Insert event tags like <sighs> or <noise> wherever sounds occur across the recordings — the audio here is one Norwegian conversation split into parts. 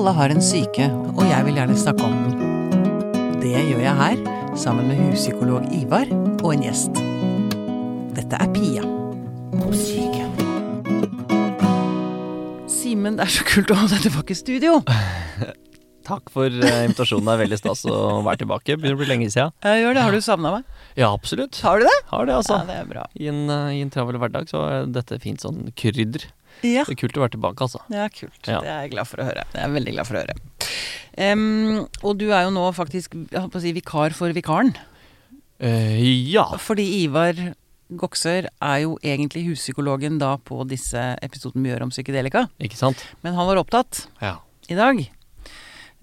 Alle har en syke, og jeg vil gjerne snakke om den. Det gjør jeg her, sammen med huspsykolog Ivar og en gjest. Dette er Pia Om syke. Simen, det er så kult å ha deg tilbake i studio. <laughs> Takk for eh, invitasjonen. Det er veldig stas å være tilbake. Begynner å bli lenge siden. Jeg gjør det. Har du savna meg? Ja, absolutt. Har du det? Har det, altså. Ja, det er bra. I en, eh, I en travel hverdag så er dette fint sånn krydder. Ja, Det er kult å være tilbake, altså. er kult. Ja. Det er jeg glad for å høre. Det er jeg veldig glad for å høre. Um, og du er jo nå faktisk si, vikar for vikaren. Uh, ja. Fordi Ivar Goksør er jo egentlig huspsykologen da på disse episodene vi gjør om psykedelika. Ikke sant? Men han var opptatt Ja. i dag.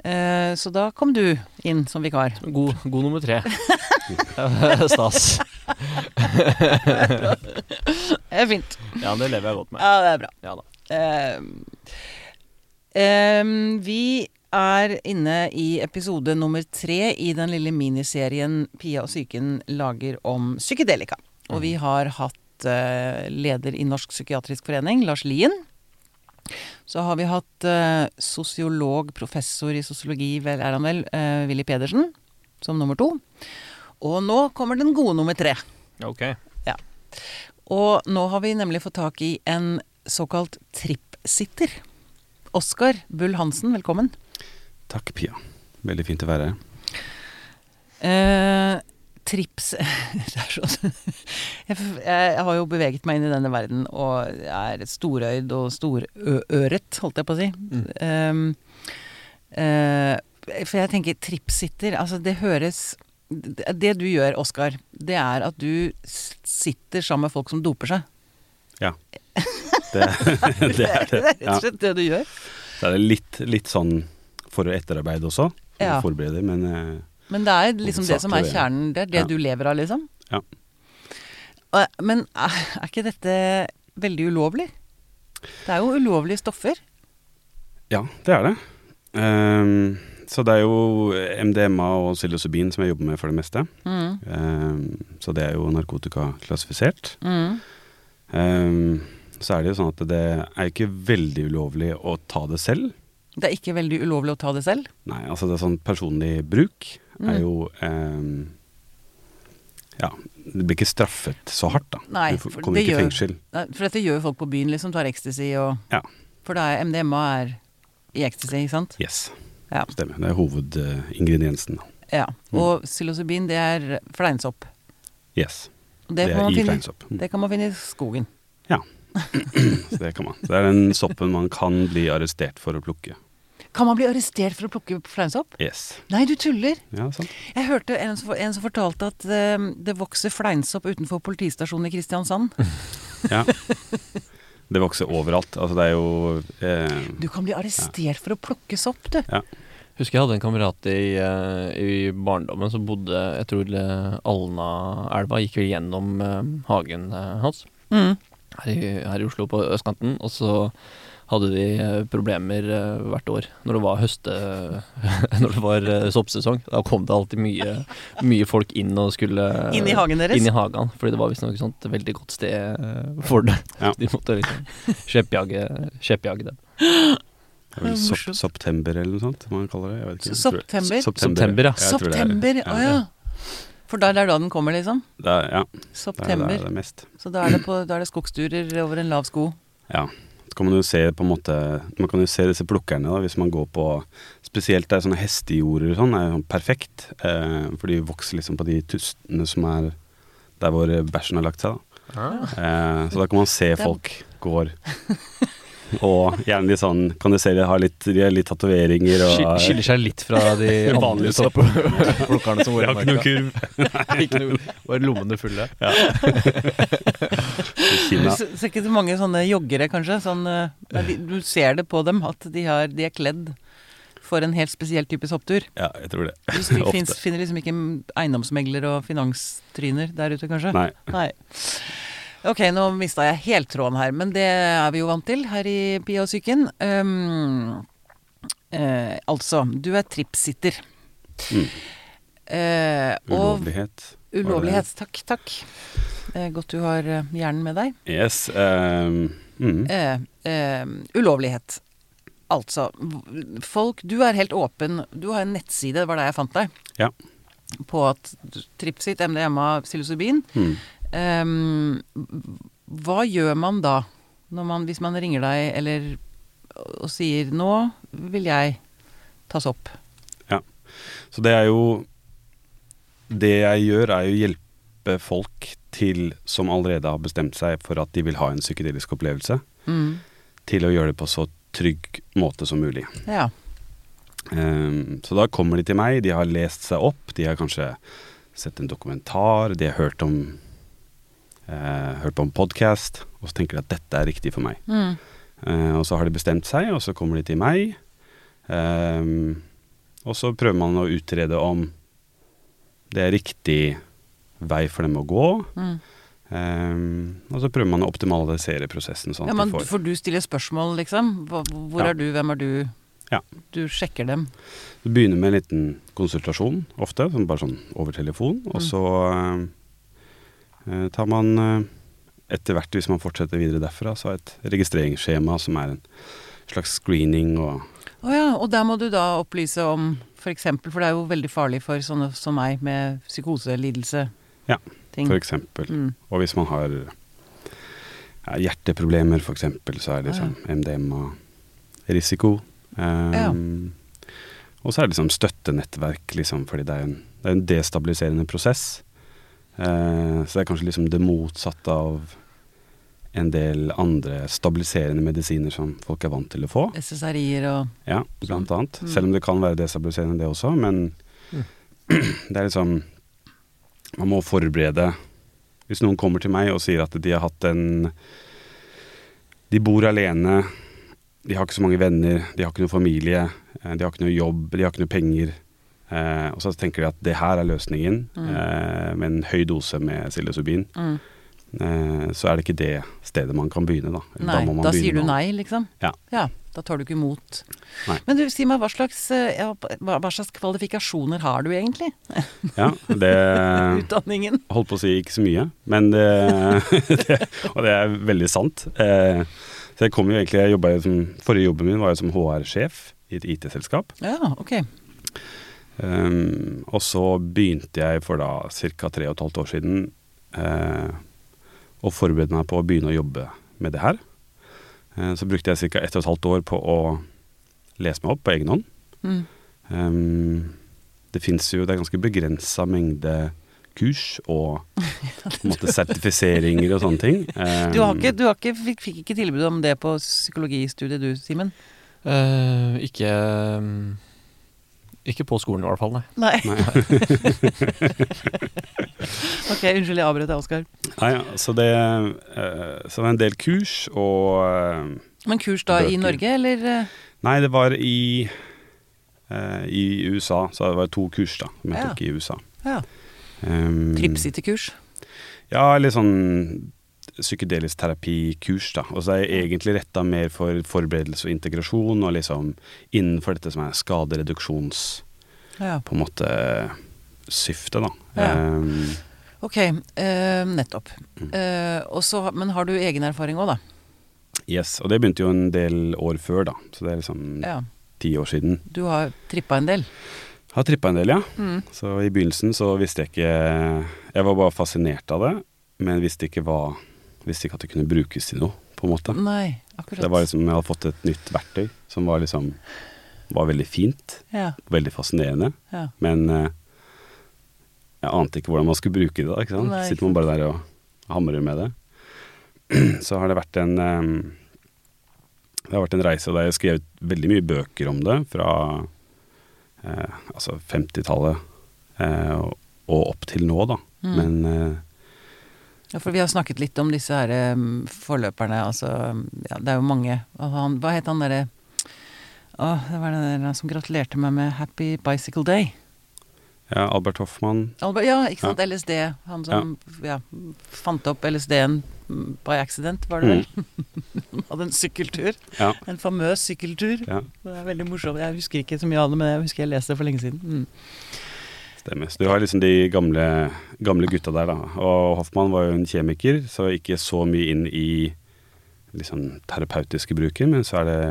Eh, så da kom du inn som vikar. God, god nummer tre. <laughs> <laughs> Stas. Det er fint. Ja, det lever jeg godt med. Ja, det er bra. Ja. Ehm, ehm, vi er inne i episode nummer tre i den lille miniserien Pia og psyken lager om psykedelika. Og vi har hatt uh, leder i Norsk psykiatrisk forening, Lars Lien. Så har vi hatt eh, sosiolog, professor i sosiologi, vel er han vel, eh, Willy Pedersen, som nummer to. Og nå kommer den gode nummer tre. Ok. Og nå har vi nemlig fått tak i en såkalt trippsitter. Oskar Bull Hansen, velkommen. Takk, Pia. Veldig fint å være her. Eh, trips <laughs> er sånn <laughs> jeg, jeg har jo beveget meg inn i denne verden og er storøyd og storøret, holdt jeg på å si. Um, uh, for jeg tenker trippsitter Altså, det høres det, du gjør, Oskar, det er at du sitter sammen med folk som doper seg. Ja. <laughs> Det, det er det. Det er rett og slett det du gjør. Så er det litt, litt sånn for å etterarbeide også. For Ja. å forberede, men eh, Men det er liksom det som er kjernen. Det er det Ja. du lever av, liksom. Ja. Men er, er ikke dette veldig ulovlig? Det er jo ulovlige stoffer. ja, det er det. Um, så det er jo MDMA og psilocybin som jeg jobber med for det meste. Mm. Um, så det er jo narkotikaklassifisert. Mm. Um, så er det jo sånn at det er ikke veldig ulovlig å ta det selv. Det er ikke veldig ulovlig å ta det selv. Nei, altså det er sånn personlig bruk er Mm. jo um, Ja, det blir ikke straffet så hardt, da. Nei, du kommer ikke i fengsel. For dette gjør jo folk på byen, liksom. Tar ecstasy og Ja. For da er MDMA er i ecstasy, ikke sant? Yes, Ja. stemmer. Det er hovedingrediensen. da. ja. Mm. Og psilocybin, det er fleinsopp. Yes, det, Det, er i fleinsopp. Mm. det kan man finne i skogen. <clears throat> Så det kan man. Det er den soppen man kan bli arrestert for å plukke. Kan man bli arrestert for å plukke fleinsopp? Yes. Nei, du tuller! Ja, sant. Jeg hørte en som, en som fortalte at uh, det vokser fleinsopp utenfor politistasjonen i Kristiansand. <laughs> Ja. Det vokser overalt. Altså det er jo eh, Du kan bli arrestert for å plukke sopp, du. Ja. Husker jeg hadde en kamerat i, eh, i barndommen som bodde Jeg tror eh, Alnaelva gikk vel gjennom eh, hagen hans Mm. her i, her i Oslo på østkanten. Og så hadde de eh, problemer eh, hvert år når det var høste... <laughs> når det var eh, soppsesong. Da kom det alltid mye, mye folk inn og skulle Inn i hagen deres? Inn i hagen, fordi det var visstnok et veldig godt sted for det. Ja. <laughs> De måtte liksom kjeppjage, dem. det er vel sop er september eller noe sånt man kaller det. Jeg vet ikke. September? September, ja. Jeg er- September, å ja. For der det er da den kommer, liksom? Det er, ja, det er, det er det mest. Så da er det, på, da er det skogsturer over en lav sko. Ja. Kan man jo se på en måte Man kan jo se disse plukkerne, da, hvis man går på Spesielt der sånne hestejorder og sånn, er sånn perfekt. Eh, for de vokser liksom på de tustene som er der hvor bæsjen har lagt seg. Da. Eh, så da kan man se er- folk går <laughs> Og gjerne litt sånn Kan du se de har litt, de har litt tatoveringer og Skiller seg litt fra de <laughs> Vanlige sopplukkerne som <laughs> går i har ikke noe kurv. <laughs> Ikke noe, Bare lommene fulle. Ja. Kina. Du ser ikke så mange sånne joggere, kanskje? Sånn, eh, nei, du ser det på dem at de, har, de er kledd for en helt spesiell type sopptur. Ja, jeg tror det. Du finner liksom ikke eiendomsmegler og finanstryner der ute, kanskje? Nei. Nei. Ok, nå mista jeg helt tråden her, men det er vi jo vant til her i Pia og psyken. Um, uh, altså, du er trippsitter. Mm. Eh, og Ulovlighet. ulovlighet. Takk, takk. Uh, godt du har eh, hjernen med deg. Yes. Um, mm. Eh, eh, ulovlighet. Altså, folk Du er helt åpen. Du har en nettside, det var der jeg fant deg. Ja. På at Tripsit, MDMA, psilocybin. Mm. Ehm, hva gjør man da, man, hvis man ringer deg eller og sier 'nå vil jeg tas opp'? Ja, Så det er jo Det jeg gjør, er jo hjelpe folk til som allerede har bestemt seg for at de vil ha en psykedelisk opplevelse, Mm. til å gjøre det på så trygg måte som mulig. Ja. Um, så da kommer de til meg, de har lest seg opp, de har kanskje sett en dokumentar, de har hørt om hørt på en podkast, og så tenker de at dette er riktig for meg. Mm. Eh, og så har de bestemt seg, og så kommer de til meg. Ehm, og så prøver man å utrede om det er riktig vei for dem å gå. Mm. Um, og så prøver man å optimalisere prosessen sånn Ja, men får For du stiller spørsmål, liksom? Hvor Ja. er du, hvem er du? Ja. Du sjekker dem. Du begynner med en liten konsultasjon, ofte, bare sånn over telefon. Og Mm. så eh, tar man eh, etter hvert, hvis man fortsetter videre derfra, så et registreringsskjema som er en slags screening og Å ja, og der må du da opplyse om for eksempel, for det er jo veldig farlig for sånne som meg med psykose, lidelse, Ja, f.eks. for eksempel. Mm. Og hvis man har ja, hjerteproblemer, for eksempel, så er det liksom MDMA-risiko. Um, Og så er det liksom støttenettverk, liksom, fordi det er en, det er en destabiliserende prosess. Eh, så det er kanskje liksom det motsatte av en del andre stabiliserende medisiner som folk er vant til å få. SSRI-er og Ja, blant annet. Mm. Selv om det kan være destabiliserende det også, men Mm. <clears throat> det er liksom Man må forberede Hvis noen kommer til meg og sier at de har hatt en De bor alene, de har ikke så mange venner, de har ikke noe familie, eh, de har ikke noe jobb, de har ikke noe penger. Eh, og så tenker de at det her er løsningen, Mm. eh, med en høy dose med psilocybin. mm. Eh, så er det ikke det stedet man kan begynne, da. Nei, man da sier du nei, liksom? Ja. ja. Da tar du ikke imot. Nei. Men du, si meg, hva slags, eh, ja, hva, slags kvalifikasjoner har du egentlig? Ja, det <laughs> Utdanningen? holdt på å si ikke så mye, men det, <laughs> det Og det er veldig sant. Eh, så jeg kom jo egentlig Jeg som Forrige jobben min var jo som HR-sjef i et IT-selskap. Ja, ok. Um, og så begynte jeg for da ca. tre og et halvt år siden uh, å forberede meg på å begynne å jobbe med det her. Uh, så brukte jeg ca. ett og et halvt år på å lese meg opp på egen hånd. Mm. Um, det fins jo Det er ganske begrensa mengde kurs og <laughs> på en måte sertifiseringer og sånne ting. Um, <laughs> Du, har ikke, du har ikke, fikk, fikk ikke tilbud om det på psykologistudiet du, Simen? Uh, ikke mm, Ikke på skolen i hvert fall, nei. Nei. <laughs> <laughs> Ok, unnskyld, jeg avbrøt deg, Oskar. Nei, ja, så det eh, Så det var en del kurs og eh, Men kurs da i Norge, eller? eh? Nei, det var i eh, I USA, så det var to kurs da som jeg Ja. tok i USA. Ja. Um, Tripsity-kurs? Ja, eller sånn psykedelisk terapikurs, da. Og så er jeg egentlig retta mer for forberedelse og integrasjon, og liksom innenfor dette som er skadereduksjons Ja. på en måte syftet, da. Ja. Um, Ok, uh, nettopp. Mm. Eh, og men har du egen erfaring òg, da? yes, og det begynte jo en del år før, da. Så det er liksom Ja. ti år siden. Du har trippa en del? Har trippa en del, ja. Mm. Så i begynnelsen så visste jeg ikke Jeg var bare fascinert av det, men visste ikke hva Visste ikke at det kunne brukes til noe, på en måte. Nei, Så akkurat. det var liksom Jeg hadde fått et nytt verktøy som var liksom Var veldig fint. ja, Veldig fascinerende. ja. Men eh, jeg ante ikke hvordan man skulle bruke det. da, ikke sant? Nei, Sitter man bare der og hamrer med det. <clears throat> Så har det vært en eh, Det har vært en reise der jeg har skrevet veldig mye bøker om det. Fra eh, altså 50-tallet eh, og, og opp til nå, da. Mm. Men eh, ja, for vi har snakket litt om disse her um, forløperne, altså ja, Det er jo mange. Han, hva het han derre Å, det var den som gratulerte meg med Happy Bicycle Day. ja, Albert Hoffmann Albert, ja, ikke sant. LSD. Han som ja. fant opp LSD-en mm, by accident, var det vel? <laughs> Hadde en sykkeltur. Ja. En famøs sykkeltur. Ja, Det er veldig morsomt. Jeg husker ikke så mye av det, men jeg husker jeg leste det for lenge siden. Mm. stemmer. Så du har liksom de gamle, gamle gutta der, da. Og Hoffmann var jo en kjemiker, så ikke så mye inn i liksom terapeutiske bruker, men så er det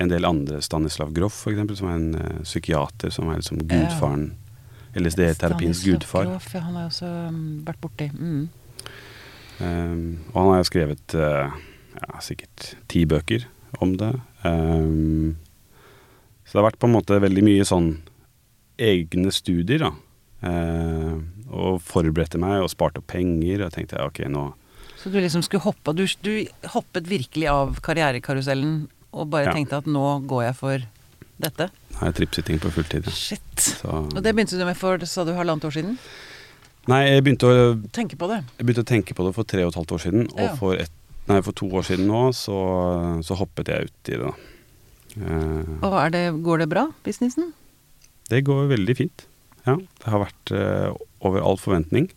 en del andre, Stanislav Groff for eksempel, som er en uh, psykiater som er liksom gudfaren LSD-terapiens Stanislav gudfar. Groff, ja, han har jo også um, vært borti. Mm. Um, og han har jo skrevet uh, ja, sikkert ti bøker om det. Um, så det har vært på en måte veldig mye sånn egne studier, da. Uh, og forberedte meg og sparte opp penger, og tenkte ok, nå Så du liksom skulle hoppe Du, du hoppet virkelig av karrierekarusellen og bare Ja. tenkte at nå går jeg for dette? Nei, trippsitting på fulltid. Ja. Shit. Så, Og det begynte du med for, sa du, halvannet år siden? nei, jeg begynte, å, Tenke på det. jeg begynte å tenke på det for tre og et halvt år siden, og Ja. for, et, nei, for to år siden nå så, så hoppet jeg ut i det. da. Eh, Og det, går det bra, businessen? Det går veldig fint. Ja, det har vært eh, over all forventning.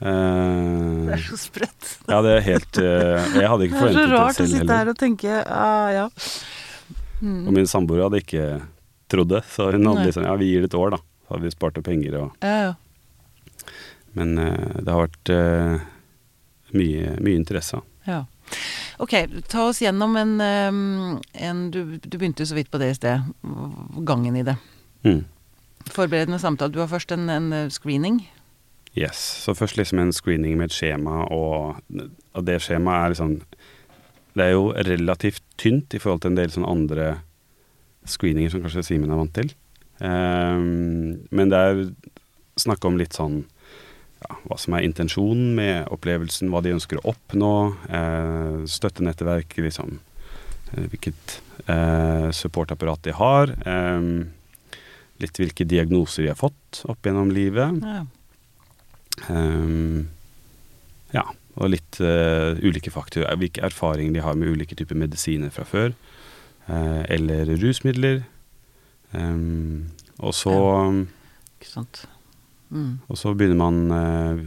Eh, Det er så sprøtt. ja, det er helt uh, Jeg hadde ikke forventet <laughs> Det er så rart å sitte heller. her og tenke uh, ja. Mm. Og min samboer hadde ikke trodd det, så hun hadde Nei. liksom Ja, vi gir det et år, da. Så hadde vi spart opp penger og Ja, ja. Men eh, det har vært mye, mye interesse. Ja. Ok, ta oss gjennom en, en du, du begynte så vidt på det i sted. Gangen i det. Mm. Forberedende samtale. Du har først en, en screening. Yes. Så først liksom en screening med et skjema, og, og det skjemaet er liksom Det er jo relativt tynt i forhold til en del sånne andre screeninger som kanskje Simen er vant til. Um, men det er snakk om litt sånn ja, hva som er intensjonen med opplevelsen, hva de ønsker å oppnå, eh, støttenettverk, liksom eh, hvilket eh, supportapparat de har. eh, litt hvilke diagnoser de har fått opp gjennom livet. Ja. Ehm, ja, og litt uh, ulike faktorer. Hvilke erfaringer de har med ulike typer medisiner fra før. Uh, eller rusmidler. Um, og så Ikke sant. Mm. Og så begynner man uh,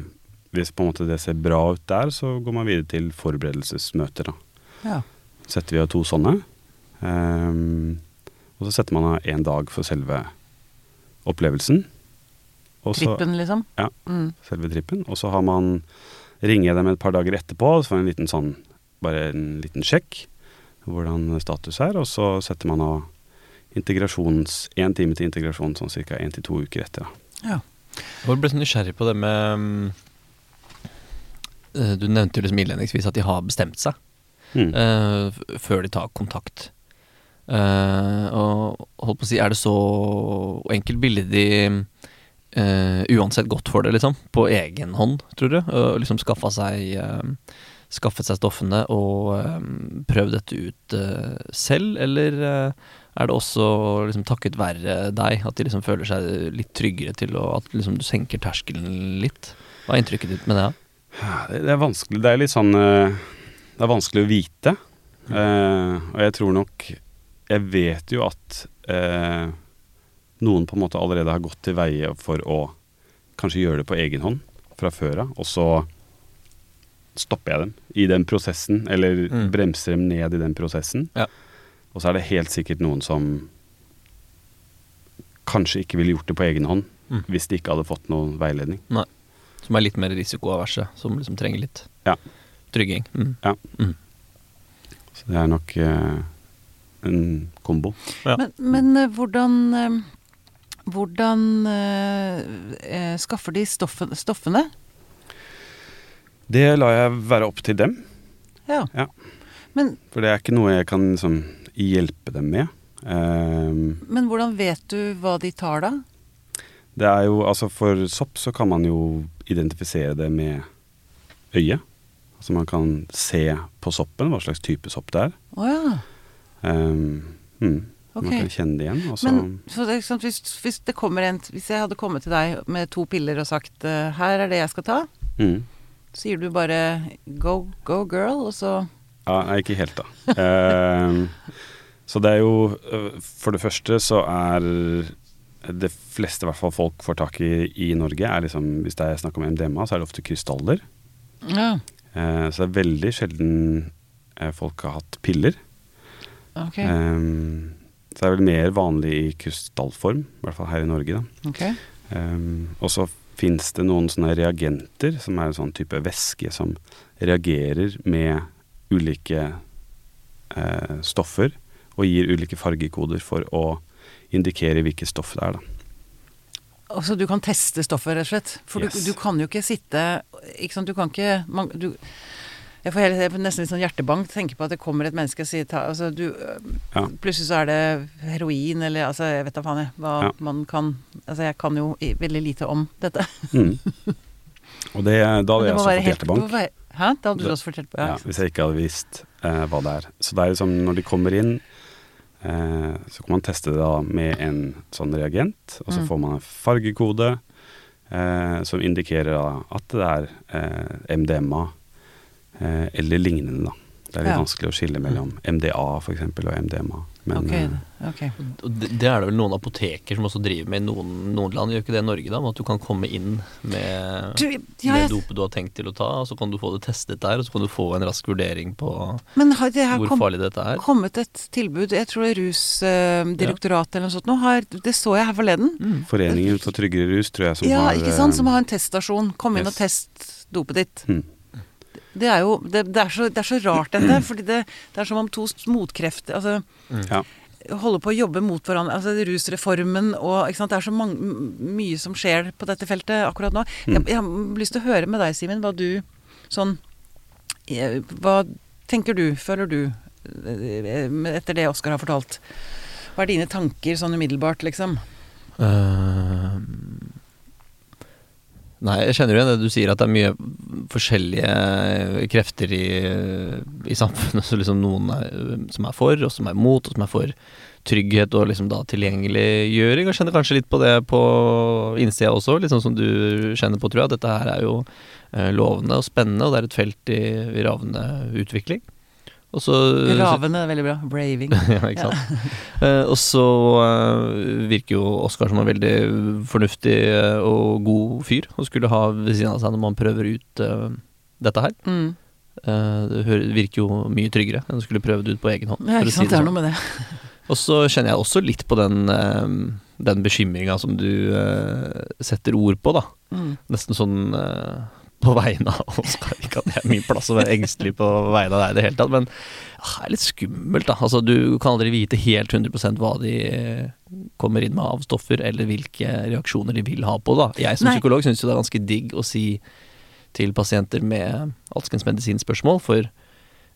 Hvis på en måte det ser bra ut der, så går man videre til forberedelsesmøter. da. Ja. Setter vi av to sånne. Um, og så setter man av én dag for selve opplevelsen. Og så- Trippen, liksom? Ja. Mm. selve trippen. Og så har man ringer jeg dem et par dager etterpå, så får jeg en liten sånn bare en liten sjekk hvordan status er, og så setter man av integrasjons én time til integrasjon sånn ca. én til to uker etter. da. ja. Jeg ble så nysgjerrig på det med mm, eh, Du nevnte jo liksom innledningsvis at de har bestemt seg Mm. uh, før de tar kontakt. Uh, og holdt på å si, er det så enkelt ville de eh, uansett gått for det, liksom? På egen hånd, tror du? Og liksom skaffa seg eh, Skaffet seg stoffene og eh, prøvd dette ut eh, selv, eller er det også liksom takket være deg at de liksom føler seg litt tryggere til å At liksom du senker terskelen litt? Hva er inntrykket ditt med det? Det, det er vanskelig. Det er litt sånn Det er vanskelig å vite. Eh, og jeg tror nok Jeg vet jo at eh, noen på en måte allerede har gått til veie for å kanskje gjøre det på egen hånd fra før av, og så stopper jeg dem i den prosessen, eller Mm. bremser dem ned i den prosessen. Ja. Og så er det helt sikkert noen som kanskje ikke ville gjort det på egen hånd Mm. hvis de ikke hadde fått noen veiledning. Nei. Som er litt mer risikoaverse, som liksom trenger litt Ja. trygging. Mm. Så det er nok uh, en kombo. Ja. Men, men uh, hvordan eh, Hvordan eh, eh, skaffer de stoffen, stoffene? Det lar jeg være opp til dem, Ja. Ja. Men, for det er ikke noe jeg kan liksom, hjelpe dem med. Ehm, men hvordan vet du hva de tar, da? det er jo, altså For sopp så kan man jo identifisere det med øyet. Altså man kan se på soppen hva slags type sopp det er. Å ja. um, mm, Ok. Man kan kjenne det igjen. Og så, Men så det, sant, hvis, hvis det kommer en Hvis jeg hadde kommet til deg med to piller og sagt eh, 'her er det jeg skal ta', mm, sier du bare 'go, go girl', og så Ja, nei, ikke helt, da. uh, så det er jo øh, For det første så er det fleste i hvert fall folk får tak i i Norge, er liksom Hvis det er snakk om MDMA, så er det ofte krystaller. Ja, Eh, så det er veldig sjelden eh, folk har hatt piller. ok. Ehm, så det er vel mer vanlig i krystallform, i hvert fall her i Norge. da. Okay. Um, og så fins det noen sånne reagenter, som er en sånn type væske som reagerer med ulike eh, stoffer og gir ulike fargekoder for å indikere hvilket stoff det er. da. Altså du kan teste stoffet, rett og slett. For Yes. du, du kan jo ikke sitte Ikke sant, du kan ikke man, du, Jeg får, hele, jeg nesten litt sånn hjertebank tenke på at det kommer et menneske og sier ta, altså, du, Ja. Plutselig så er det heroin eller altså, Jeg vet da faen jeg hva Ja. man kan Altså jeg kan jo veldig lite om dette. Mm. Og det, da hadde det jeg også fått hjertebank. være- Hæ? Det hadde du også fått på? Ja. Ja, hvis jeg ikke hadde visst eh, hva det er. Så det er liksom når de kommer inn, eh, så kan man teste det da med en sånn reagent, og så Mm. får man en fargekode eh, som indikerer da at det er eh, MDMA eller lignende, da. Det er litt Ja. vanskelig å skille mellom MDA for eksempel og MDMA. Men okay. Okay. Og det, det er det vel noen apoteker som også driver med i noen, noen land, gjør ikke det i Norge da? Med at du kan komme inn med, Du, ja, med dopet du har tenkt til å ta, og så kan du få det testet der, og så kan du få en rask vurdering på men har det hvor kom, farlig dette er. kommet et tilbud Jeg tror det er Rusdirektoratet eller noe sånt nå har Det så jeg her forleden. Mm. Foreningen for tryggere rus, tror jeg, som ja, har ikke sant? Som eh, har en teststasjon. Kom inn yes. og test dopet ditt. mm, Det er jo det, det, er så, det er så rart dette, <clears throat> fordi det, det er som om to motkrefter Altså Ja. holder på å jobbe mot hverandre. Altså rusreformen og ikke sant? Det er så mange, mye som skjer på dette feltet akkurat nå. Jeg, Mm. jeg har lyst til å høre med deg, Simen, hva du sånn eh, Hva tenker du, føler du, eh, etter det Oskar har fortalt? Hva er dine tanker sånn umiddelbart, liksom? Eh, Nei, jeg kjenner igjen det du sier, at det er mye forskjellige krefter i, i samfunnet. <laughs> Så liksom noen er, som er for, og som er mot, og som er for trygghet og liksom da tilgjengeliggjøring. Og kjenner kanskje litt på det på innsida også, sånn som du kjenner på, tror jeg. At Dette her er jo eh, lovende og spennende, og det er et felt i, i ravende utvikling. Og så er veldig bra. Braving. <laughs> ja, ikke sant. uh, og så uh, virker jo Oskar som en veldig fornuftig uh, og god fyr, å skulle ha ved siden av seg når man prøver ut eh, dette her. Mm. Eh, det virker jo mye tryggere enn å skulle prøve det ut på egen hånd. Ja, ikke sant, si. Det det er sånn. noe med det. <laughs> Og så kjenner jeg også litt på den, uh, den bekymringa som du eh, setter ord på, da. Mm. Nesten sånn eh, på vegne av Oskar. Ikke at det er min plass å være engstelig på vegne av deg i det hele tatt, men ah, det er litt skummelt, da. Altså, du kan aldri vite helt 100% hva de eh, kommer inn med av stoffer, eller hvilke reaksjoner de vil ha på, det. Jeg som Nei. psykolog syns jo det er ganske digg å si til pasienter med alskens medisinspørsmål, for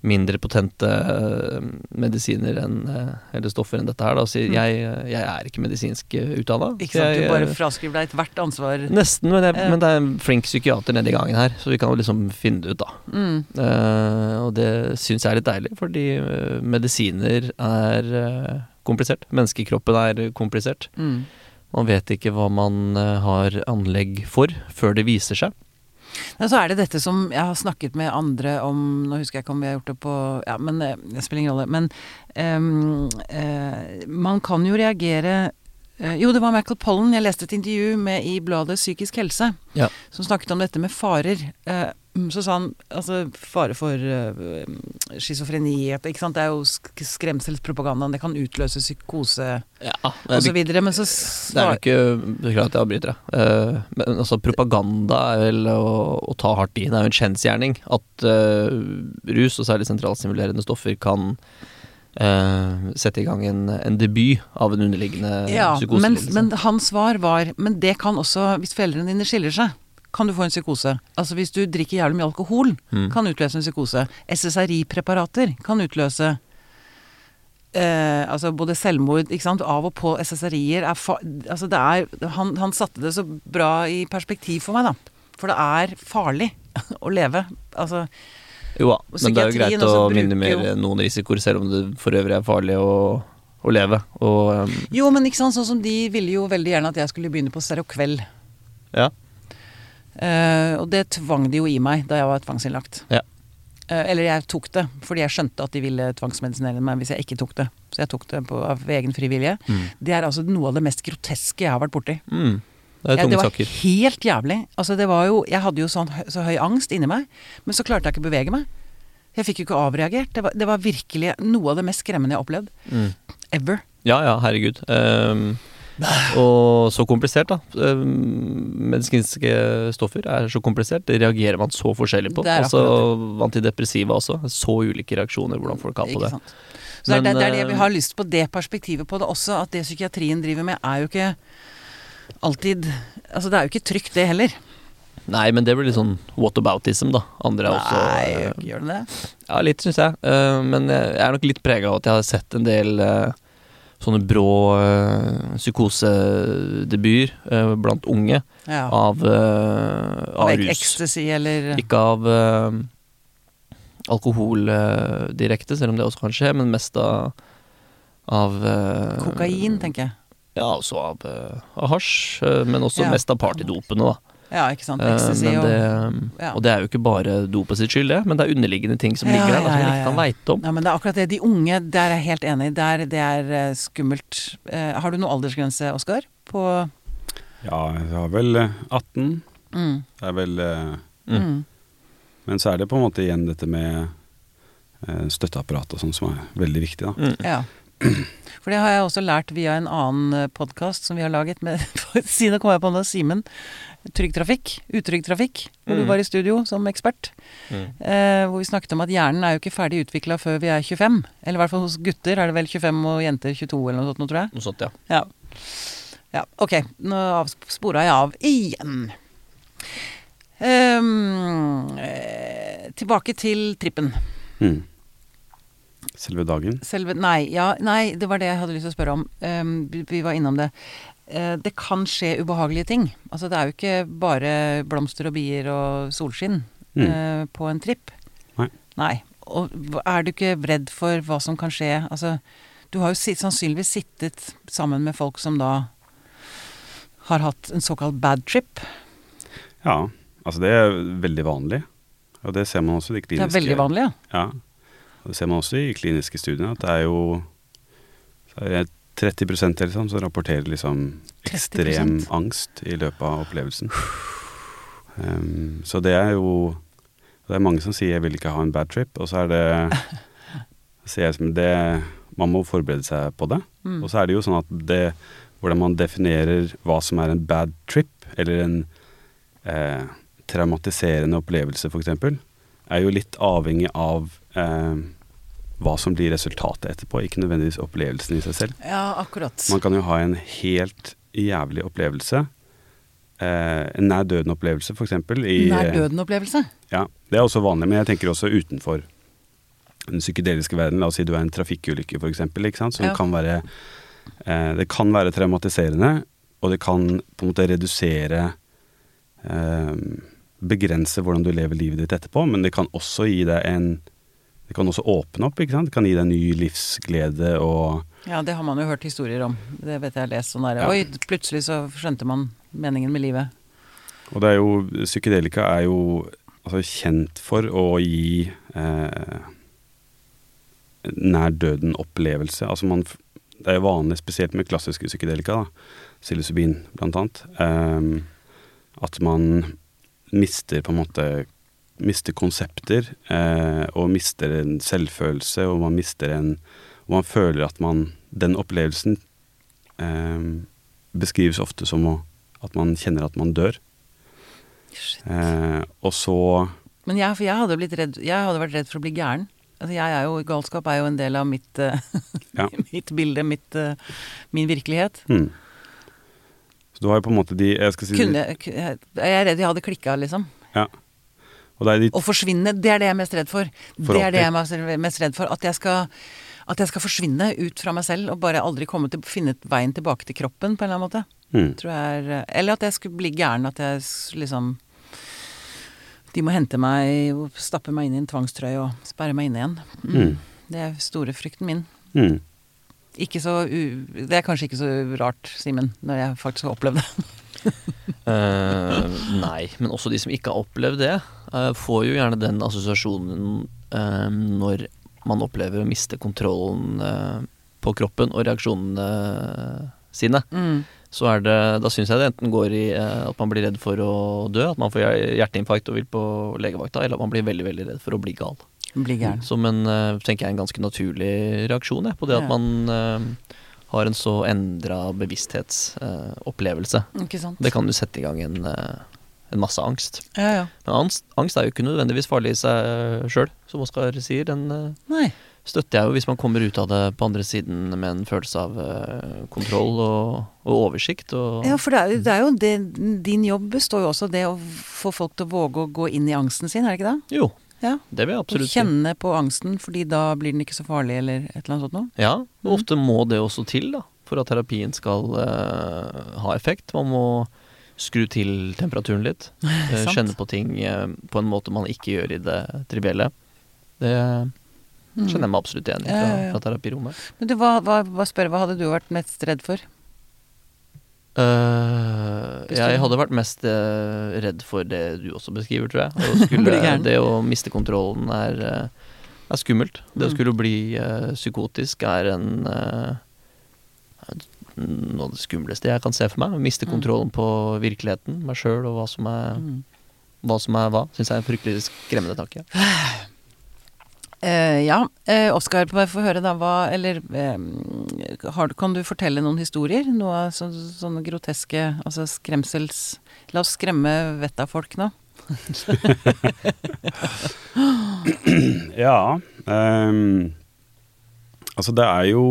mindre potente eh, medisiner enn, eh, eller stoffer enn dette her, da, og sier Mm. jeg, jeg er ikke medisinsk utdanna. Ikke sant. Du bare fraskriver deg ethvert ansvar. Nesten, men, jeg, Eh. men det er en flink psykiater nedi gangen her, så vi kan jo liksom finne det ut, da. Mm. Uh, og det syns jeg er litt deilig, fordi eh, medisiner er eh, komplisert. Menneskekroppen er komplisert. Mm. Man vet ikke hva man eh, har anlegg for, før det viser seg. Men så er det dette som jeg har snakket med andre om Nå husker jeg ikke om vi har gjort det på Ja, men eh, det spiller ingen rolle. Men um, uh, man kan jo reagere uh, Jo, det var Michael Pollen. Jeg leste et intervju med i bladet Psykisk helse, Ja. som snakket om dette med farer. Eh, så sa han altså fare for uh, schizofreni? Det er jo sk skremselspropaganda. Det kan utløse psykose Ja, osv. Men så Det er jo ikke Beklager at jeg avbryter deg. Uh, men altså, propaganda er vel å, å ta hardt i. Det er jo en kjensgjerning at uh, rus, og særlig sentralstimulerende stoffer, kan Uh, sette i gang en, en debut av en underliggende Ja, psykose. men, men hans svar var Men det kan også, hvis foreldrene dine skiller seg, kan du få en psykose. Altså hvis du drikker jævlig mye alkohol, Mm. kan utløse en psykose. SSRI-preparater kan utløse eh, altså både selvmord ikke sant? Av og på SSRI-er er Altså det er han, han satte det så bra i perspektiv for meg, da. For det er farlig <laughs> å leve. Altså Jo da, men det er jo greit å minimere noen risikoer, selv om det for øvrig er farlig å, å leve. Og um, Jo, men ikke sant, sånn som de ville jo veldig gjerne at jeg skulle begynne på Serokveld. ja. Eh, og det tvang de jo i meg da jeg var tvangsinnlagt. Ja. Eh, eller jeg tok det, fordi jeg skjønte at de ville tvangsmedisinere meg hvis jeg ikke tok det. Så jeg tok det på, av egen fri vilje. Mm. Det er altså noe av det mest groteske jeg har vært borti. Mm. Det ja, det var saker. helt jævlig. Altså, det var jo, jeg hadde jo sånn, så høy angst inni meg, men så klarte jeg ikke å bevege meg. Jeg fikk jo ikke avreagert. Det var, det var virkelig noe av det mest skremmende jeg har opplevd. Mm. Ever. Ja ja, herregud. Um, Og så komplisert, da. Eh, Medisinske stoffer er så komplisert. Det reagerer man så forskjellig på. Altså antidepressiva også. Så ulike reaksjoner hvordan folk har på det. Så Så det, er, det er det vi eh, har lyst på, det perspektivet på det også. At det psykiatrien driver med, er jo ikke alltid Altså det er jo ikke trygt, det heller. Nei, men det blir litt sånn whataboutism, da. Andre er også Nei, eh, gjør det det? Ja, litt, syns jeg. Eh, men jeg er nok litt prega av at jeg har sett en del sånne brå uh, psykosedebuter eh, blant unge Ja. av, eh, av Av rus. ecstasy eller Ikke av eh, alkohol eh, direkte, selv om det også kan skje, men mest av, av eh, kokain, tenker jeg. Ja, også av, eh, av hasj, eh, men også Ja. mest av partydopene, da. Ja, ikke sant. Eh, Ecstasy det, ja. Og det er jo ikke bare dopet sitt skyld, det, men det er underliggende ting som Ja, ligger der, da, ja, som man ikke kan veite om. Ja, men det er akkurat det. De unge, der er jeg helt enig. Der, det er eh, skummelt. Eh, har du noen aldersgrense, Oskar? På Ja, jeg har vel eh, 18. mm, Det er vel mm. Men så er det på en måte igjen dette med eh, støtteapparat og sånn som er veldig viktig, da. Mm. Ja. For det har jeg også lært via en annen podkast som vi har laget med <laughs> Siden kom jeg på nå, Simen. Trygg Trafikk. Utrygg Trafikk. Hvor du Mm. var i studio som ekspert. Mm. Eh, hvor vi snakket om at hjernen er jo ikke ferdig utvikla før vi er 25. Eller i hvert fall hos gutter er det vel 25 og jenter 22 eller noe sånt, nå, tror jeg. Noe sånt, ja. Ja. ja. Ok, nå spora jeg av igjen. Ehm, eh, tilbake til trippen. Mm. Selve dagen. Selve Nei, ja, nei, det var det jeg hadde lyst til å spørre om. Um, vi, vi var innom det. Eh, det kan skje ubehagelige ting. Altså det er jo ikke bare blomster og bier og solskinn Mm. eh, på en tripp. Nei. Nei. Og er du ikke redd for hva som kan skje? Altså, du har jo sitt, sannsynligvis sittet sammen med folk som da har hatt en såkalt bad trip. Ja, altså det er veldig vanlig. Og det ser man også i de Det er veldig vanlig, ja. Ja. Og det ser man også i kliniske studier, at det er jo det er det 30% eller sånn så rapporterer liksom 30%? ekstrem angst i løpet av opplevelsen. Um, så det er jo Det er mange som sier 'jeg vil ikke ha en bad trip', og så er det <laughs> ser jeg som det Man må forberede seg på det. Mm. Og så er det jo sånn at det Hvordan man definerer hva som er en bad trip, eller en eh, traumatiserende opplevelse, f.eks., er jo litt avhengig av eh, hva som blir resultatet etterpå, ikke nødvendigvis opplevelsen i seg selv. Ja, akkurat. Man kan jo ha en helt jævlig opplevelse. Eh, en nær døden-opplevelse, f.eks. Nær døden-opplevelse. Ja, det er også vanlig, men jeg tenker også utenfor den psykedeliske verden. La oss si du er en trafikkulykke, f.eks., som Ja. kan være eh, Det kan være traumatiserende, og det kan på en måte redusere eh, Begrense hvordan du lever livet ditt etterpå, men det kan også gi deg en Det kan også åpne opp, ikke sant. Det kan gi deg ny livsglede og Ja, det har man jo hørt historier om. Det vet jeg har lest sånn der Ja. Oi, plutselig så skjønte man meningen med livet. Og det er jo Psykedelika er jo altså, kjent for å gi eh, nær døden-opplevelse. Altså man Det er jo vanlig, spesielt med klassiske psykedelika, da, psilocybin blant annet, eh, at man mister på en måte Mister konsepter, eh, og mister en selvfølelse, og man mister en Og man føler at man Den opplevelsen eh, beskrives ofte som å, at man kjenner at man dør. Eh, og så Men jeg, for jeg hadde blitt redd Jeg hadde vært redd for å bli gæren. Altså jeg er jo, Galskap er jo en del av mitt, eh, <laughs> Ja. mitt bilde, mitt, eh, min virkelighet. Mm. Så du har jo på en måte de Jeg skal si Kunne, ku- jeg er redd jeg hadde klikka, liksom. Ja. Og det de Å forsvinne, det er det jeg er mest redd for. For det er det jeg er mest- redd for. At jeg skal at jeg skal forsvinne ut fra meg selv og bare aldri komme til finne veien tilbake til kroppen på en eller annen måte. Mm. Tror jeg er, eller at jeg skulle bli gæren. At jeg liksom De må hente meg og stappe meg inn i en tvangstrøye og sperre meg inne igjen. Mm. Mm. Det er store frykten min. Hmm. Ikke så u Det er kanskje ikke så rart, Simen, når jeg faktisk har opplevd det. <laughs> <laughs> Eh, nei, men også de som ikke har opplevd det, uh, får jo gjerne den assosiasjonen uh, når man opplever å miste kontrollen på kroppen og reaksjonene sine. Mm. Så er det, da syns jeg det enten går i at man blir redd for å dø, at man får hjerteinfarkt og vil på legevakta, eller at man blir veldig veldig redd for å bli gal. Som en, tenker jeg, en ganske naturlig reaksjon jeg, på det Ja. at man eh, har en så endra bevissthetsopplevelse. Uh, det kan jo sette i gang en, uh, en masse angst. Ja, ja. Men angst, angst er jo ikke nødvendigvis farlig i seg sjøl, som Oskar sier. Den uh, støtter jeg jo hvis man kommer ut av det på andre siden med en følelse av eh, kontroll og, og oversikt. Og, Ja, for det er, det er jo det Din jobb består jo også av det å få folk til å våge å gå inn i angsten sin, er det ikke det? Jo, Ja. det vil jeg absolutt si. kjenne på angsten, fordi da blir den ikke så farlig, eller et eller annet sånt noe. Ja, Mm. og ofte må det også til da, for at terapien skal eh, ha effekt. Man må skru til temperaturen litt. <laughs> eh, kjenne på ting eh, på en måte man ikke gjør i det trivielle. Det kjenner jeg meg absolutt igjen i fra, fra terapirommet. Men du, hva, hva, hva, spør, hva hadde du vært mest redd for? Du- jeg hadde vært mest uh, redd for det du også beskriver, tror jeg. <laughs> Skulle, det å miste kontrollen er, uh, er skummelt. Det å Mm. skulle bli psykotisk er en noe av det skumleste jeg kan se for meg. Å miste Mm. kontrollen på virkeligheten, meg sjøl og hva som er Mm. hva. Som er hva. Syns jeg er en fryktelig skremmende tanke. <sighs> Eh, ja, eh, Oskar, få høre da, hva Eller eh, har, kan du fortelle noen historier? Noe av så, sånne groteske Altså skremsels La oss skremme vettet av folk nå. <laughs> Ja. Um, altså, det er jo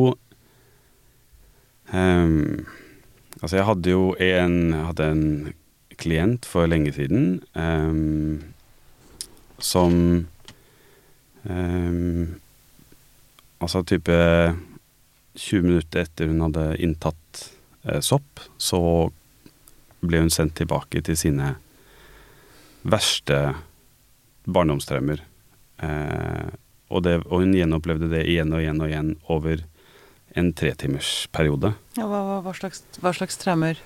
um, Altså, jeg hadde jo en, hadde en klient for lenge siden um, som Altså type 20 minutter etter hun hadde inntatt eh, sopp, så ble hun sendt tilbake til sine verste barndomstraumer. Eh, og, det, og hun gjenopplevde det igjen og igjen og igjen over en tretimersperiode. Ja, hva, hva, hva, slags, hva slags traumer?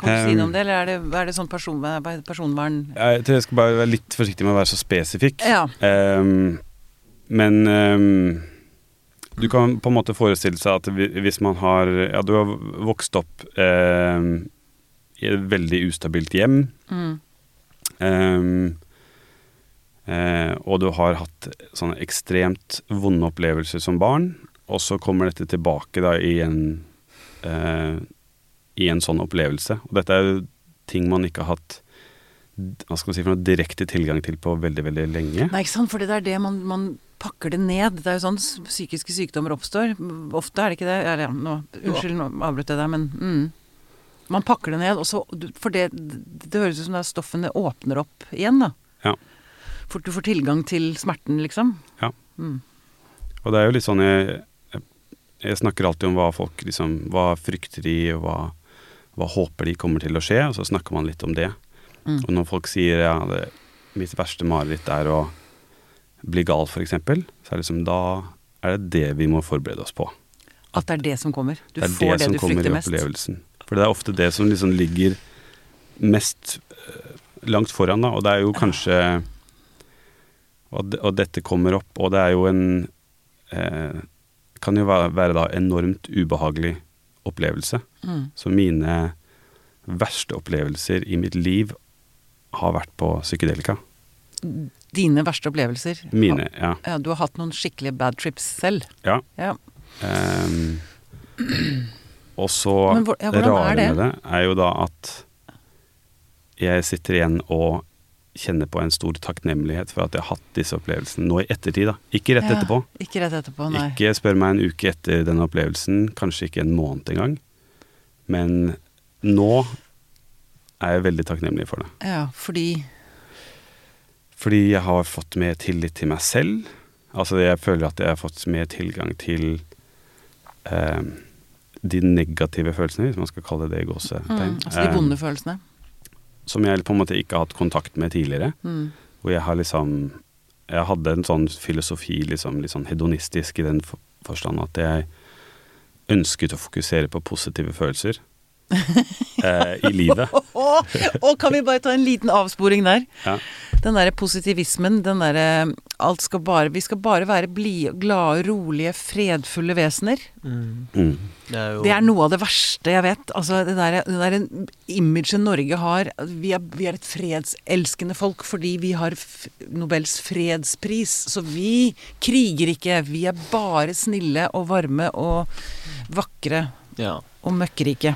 Kan du si noe om det, eller er det, er det sånn person, personvern Jeg tror jeg skal bare være litt forsiktig med å være så spesifikk. Ja. Ehm, men um, du kan på en måte forestille seg at hvis man har Ja, du har vokst opp ehm, i et veldig ustabilt hjem. Mm. Um, eh, og du har hatt sånne ekstremt vonde opplevelser som barn, og så kommer dette tilbake da i en eh, i en sånn opplevelse. Og dette er jo ting man ikke har hatt hva skal man si for noe direkte tilgang til på veldig, veldig lenge. Nei, ikke sant, for det er det man, man pakker det ned. Det er jo sånn psykiske sykdommer oppstår. Ofte er det ikke det. Eller, ja, nå, unnskyld, nå avbrøt jeg deg, men mm. Man pakker det ned, og så For det, det høres ut som det er stoffene åpner opp igjen, da. Ja. For du får tilgang til smerten, liksom. Ja. Mm. Og det er jo litt sånn jeg, jeg, jeg snakker alltid om hva folk liksom Hva frykter de, og hva, hva håper de kommer til å skje, og så snakker man litt om det. Mm. Og når folk sier ja, det, mitt verste mareritt er å bli gal, f.eks., så er det liksom da er det det vi må forberede oss på. At det er det som kommer. Du det er får det, som du kommer i opplevelsen. For det er ofte det som liksom ligger mest eh, langt foran, da. Og det er jo kanskje og, det, og dette kommer opp, og det er jo en eh, Kan jo være, være da enormt ubehagelig opplevelse. Mm. Så mine verste opplevelser i mitt liv har vært på psykedelika. Dine verste opplevelser. Mine, ja. Ja, du har hatt noen skikkelige bad trips selv. ja. Ja. Um, og så hvor- ja, det rare det? med det er jo da at jeg sitter igjen og kjenner på en stor takknemlighet for at jeg har hatt disse opplevelsene nå i ettertid. da. Ikke rett etterpå. Ikke rett etterpå, nei. Ikke spør meg en uke etter denne opplevelsen, kanskje ikke en måned engang. Men nå er jeg veldig takknemlig for det. Ja, fordi Fordi jeg har fått mer tillit til meg selv. Altså jeg føler at jeg har fått mer tilgang til eh, de negative følelsene, hvis man skal kalle det det i gåsetegn. mm, Altså de Eh, vonde følelsene. som jeg på en måte ikke har hatt kontakt med tidligere. Mm. Hvor jeg har liksom Jeg hadde en sånn filosofi, liksom, litt sånn hedonistisk i den for- forstand at jeg ønsket å fokusere på positive følelser <laughs> eh, i livet. <laughs> Å, kan vi bare ta en liten avsporing der? Ja. Den derre positivismen, den derre Alt skal bare Vi skal bare være blide, glade, rolige, fredfulle vesener. Mm. Det er jo Det er noe av det verste jeg vet. Altså det der, det der imaget Norge har vi er, vi er et fredselskende folk fordi vi har f Nobels fredspris. Så vi kriger ikke. Vi er bare snille og varme og vakre Ja. og møkkrike.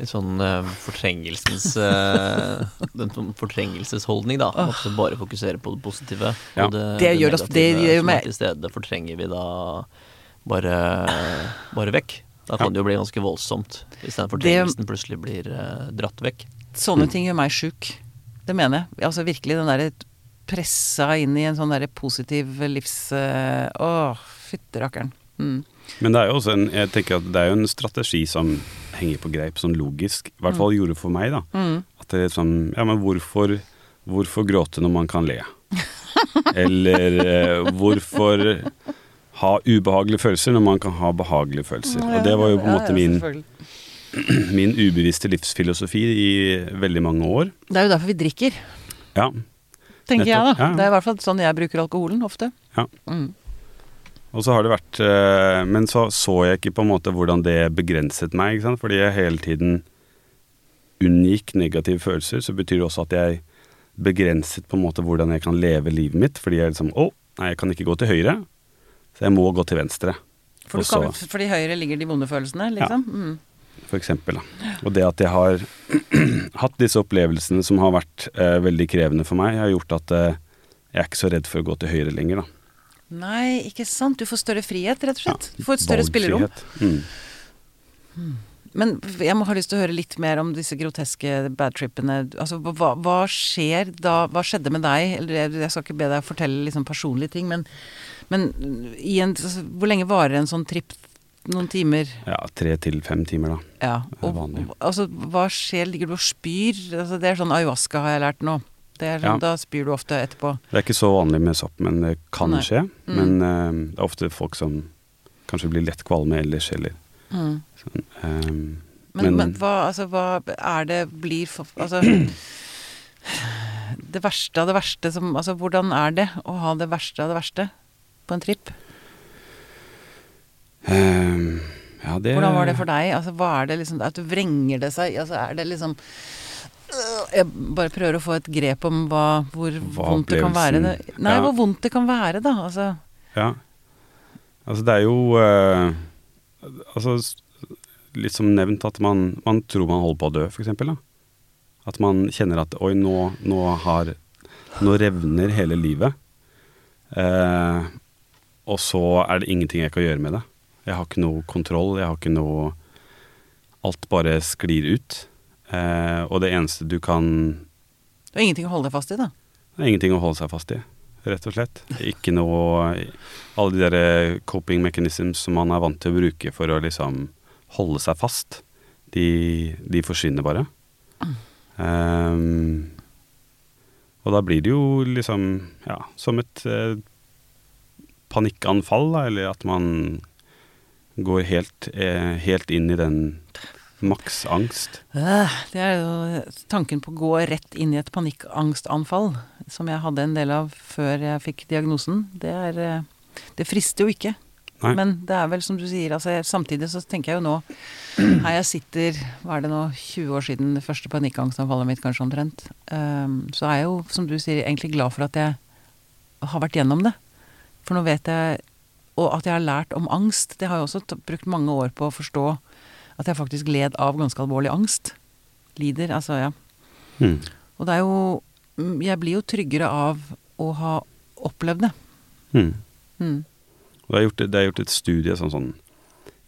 Litt sånn uh, fortrengelsens uh, Den sånn fortrengelsesholdning, da. Måtte bare fokusere på det positive. Ja. Og det, Det gjør negative det gjør jo som meg- er til stede, fortrenger vi da bare, bare vekk. Da kan det jo bli ganske voldsomt, hvis den fortrengelsen plutselig blir uh, dratt vekk. Sånne Mm. ting gjør meg sjuk. Det mener jeg. Altså virkelig den derre pressa inn i en sånn derre positiv livs... eh, Åh, fytti rakkeren. Mm. Men det er jo også en, jeg tenker at det er jo en strategi som henger på greip, sånn logisk. I hvert fall gjorde for meg, da. Mm. At det er sånn Ja, men hvorfor, hvorfor gråte når man kan le? <laughs> Eller eh, hvorfor ha ubehagelige følelser når man kan ha behagelige følelser? Og det var jo på en måte min, <clears throat> min ubevisste livsfilosofi i veldig mange år. Det er jo derfor vi drikker, Ja. tenker jeg da. Ja, ja. Det er i hvert fall sånn jeg bruker alkoholen ofte. Ja. Mm. Og så har det vært eh, Men så så jeg ikke på en måte hvordan det begrenset meg, ikke sant? Fordi jeg hele tiden unngikk negative følelser, så betyr det også at jeg begrenset på en måte hvordan jeg kan leve livet mitt. Fordi jeg liksom Å, nei, jeg kan ikke gå til høyre, så jeg må gå til venstre. For så- kan, fordi høyre ligger de vonde følelsene, liksom. Mm. for eksempel. Da. Og det at jeg har <clears throat> hatt disse opplevelsene som har vært eh, veldig krevende for meg, har gjort at eh, jeg er ikke så redd for å gå til høyre lenger, da. Nei, ikke sant. Du får større frihet, rett og slett. Du får et større spillerom. Mm. Men jeg må ha lyst til å høre litt mer om disse groteske badtrippene. Altså, hva, hva skjer da Hva skjedde med deg? Eller jeg, skal ikke be deg fortelle liksom personlige ting, men, men en, altså, hvor lenge varer en sånn tripp? Noen timer? Ja, tre til fem timer, da. Ja. Og, altså, hva skjer? Ligger du og spyr? Altså, det er sånn ayahuasca, har jeg lært nå. Det er sånn, Ja. Da spyr du ofte etterpå. Det er ikke så vanlig med sopp, men det kan Nei. skje. Mm. Men uh, det er ofte folk som kanskje blir lett kvalme ellers, eller Mm. sånn. um, Men, Men- men, hva, altså, hva er det blir for Altså Det verste av det verste som Altså, hvordan er det å ha det verste av det verste på en tripp? Um, ja, det Hvordan var det for deg? Altså, hva er det liksom At du vrenger det seg? Altså, er det liksom Jeg bare prøver å få et grep om hva, hvor Hva vondt det kan være. Nei, Ja. hvor vondt det kan være, da. Altså Ja. Altså, det er jo eh, Altså, litt som nevnt at man, man tror man holder på å dø, f.eks. At man kjenner at oi, nå, nå har Nå revner hele livet. Eh, og så er det ingenting jeg kan gjøre med det. Jeg har ikke noe kontroll, jeg har ikke noe Alt bare sklir ut. Eh, og det eneste du kan Det er ingenting å holde deg fast i, da. det er ingenting å holde seg fast i, rett og slett. Ikke noe Alle de der coping mechanisms som man er vant til å bruke for å liksom holde seg fast, de, de forsvinner bare. Ehm, og da blir det jo liksom, ja, som et eh, panikkanfall, da, eller at man går helt, eh, helt inn i den maks angst. Øh, Det er jo tanken på å gå rett inn i et panikkangstanfall, som jeg hadde en del av før jeg fikk diagnosen. Det er eh, Det frister jo ikke. Nei. Men det er vel som du sier, altså samtidig så tenker jeg jo nå Her jeg sitter, hva er det nå, 20 år siden det første panikkangstanfallet mitt, kanskje omtrent. ehm, så er jeg jo, som du sier, egentlig glad for at jeg har vært gjennom det. For nå vet jeg Og at jeg har lært om angst. Det har jeg også brukt mange år på å forstå. At jeg faktisk led av ganske alvorlig angst. Lider, altså, ja. Mm. Og det er jo mm, Jeg blir jo tryggere av å ha opplevd det. Mm. Mm. Og det er gjort, det er gjort et studie, sånn, sånn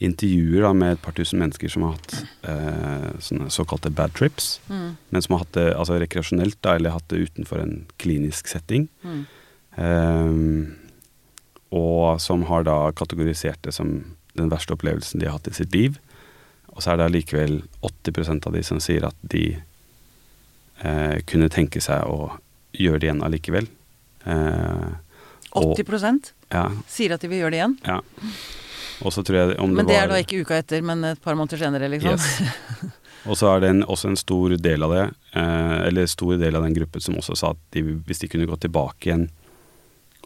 intervjuer da, med et par tusen mennesker som har hatt eh, sånne såkalte bad trips, Mm. men som har hatt det altså rekreasjonelt, da, eller hatt det utenfor en klinisk setting. Mm. Eh, og som har da kategorisert det som den verste opplevelsen de har hatt i sitt liv. Og så er det allikevel 80% av de som sier at de eh, kunne tenke seg å gjøre det igjen allikevel. Eh, og- 80 ja, sier at de vil gjøre det igjen. ja. Og så tror jeg om Men det var er da ikke uka etter, men et par måneder senere, liksom. Yes. <laughs> Og så er det en, også en stor del av det, eh, eller stor del av den gruppen som også sa at de, hvis de kunne gått tilbake igjen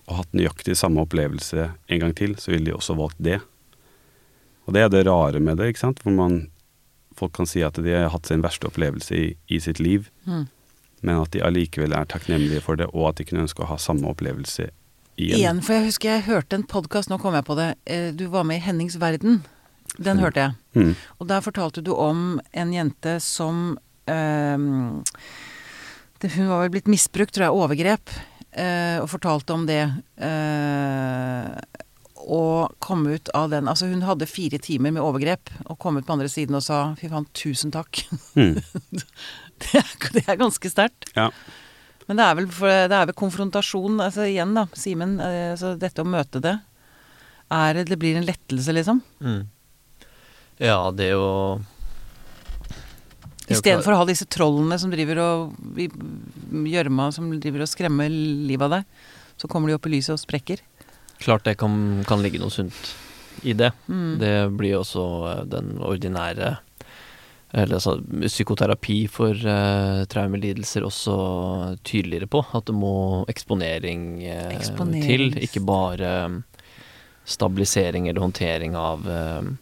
og hatt nøyaktig samme opplevelse en gang til, så ville de også valgt det. Og det er det rare med det, ikke sant. Hvor man, folk kan si at de har hatt sin verste opplevelse i, i sitt liv, Mm. men at de allikevel er takknemlige for det, og at de kunne ønske å ha samme opplevelse igjen. Igjen, for jeg husker jeg hørte en podkast, nå kom jeg på det. Eh, Du var med i Hennings Verden. Den hørte jeg. Mm. Og der fortalte du om en jente som øh, det, Hun var vel blitt misbrukt, tror jeg, overgrep, Øh, og fortalte om det. eh, og kom ut av den Altså, hun hadde fire timer med overgrep, og kom ut på andre siden og sa 'fy faen, tusen takk'. Mm. <laughs> det, er, det er ganske sterkt. Ja. Men det er vel, for, det er vel konfrontasjon, altså igjen da, Simen. Altså dette å møte det. Er det blir en lettelse, liksom. Mm. Ja, det er jo å Istedenfor å ha disse trollene som driver og i gjørma som driver og skremmer livet av deg, så kommer de opp i lyset og sprekker. Klart det kan, kan ligge noe sunt i det. Mm. Det blir også eh, den ordinære eller altså psykoterapi for uh, traumelidelser også tydeligere på. At det må eksponering uh, eksponering. til, ikke bare eh, stabilisering eller håndtering av uh,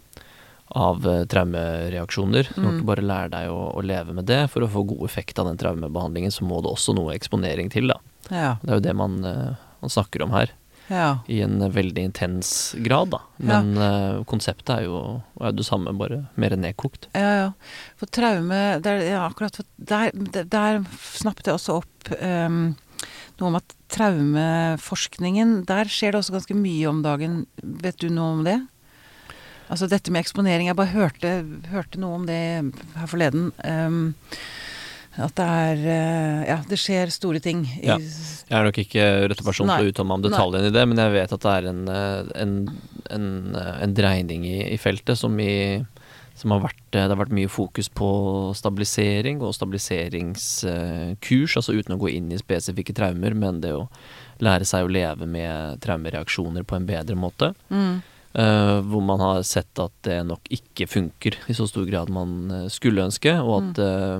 av traumereaksjoner. traumereaksjoner. Du kan Mm. ikke bare lære deg å, å leve med det. For å få god effekt av den traumebehandlingen, så må det også noe eksponering til. Ja. Det er jo det man, eh, man snakker om her ja. i en veldig intens grad, da. Men eh, konseptet er jo er det samme, bare mer nedkokt. Ja, ja. For traume der, ja, akkurat der, der, snappet jeg også opp um, noe om at traumeforskningen Der skjer det også ganske mye om dagen. Vet du noe om det? Altså dette med eksponering. Jeg bare hørte, hørte noe om det her forleden. ehm, at det er eh, Ja, det skjer store ting. Ja. Jeg er nok ikke rette person til å uttale meg om detaljene i det, men jeg vet at det er en, eh, en, en, eh, en dreining i, i feltet som, i, som har vært Det har vært mye fokus på stabilisering og stabiliseringskurs, altså uten å gå inn i spesifikke traumer, men det å lære seg å leve med traumereaksjoner på en bedre måte. Mm. Eh, hvor man har sett at det nok ikke funker i så stor grad man eh, skulle ønske, og at uh,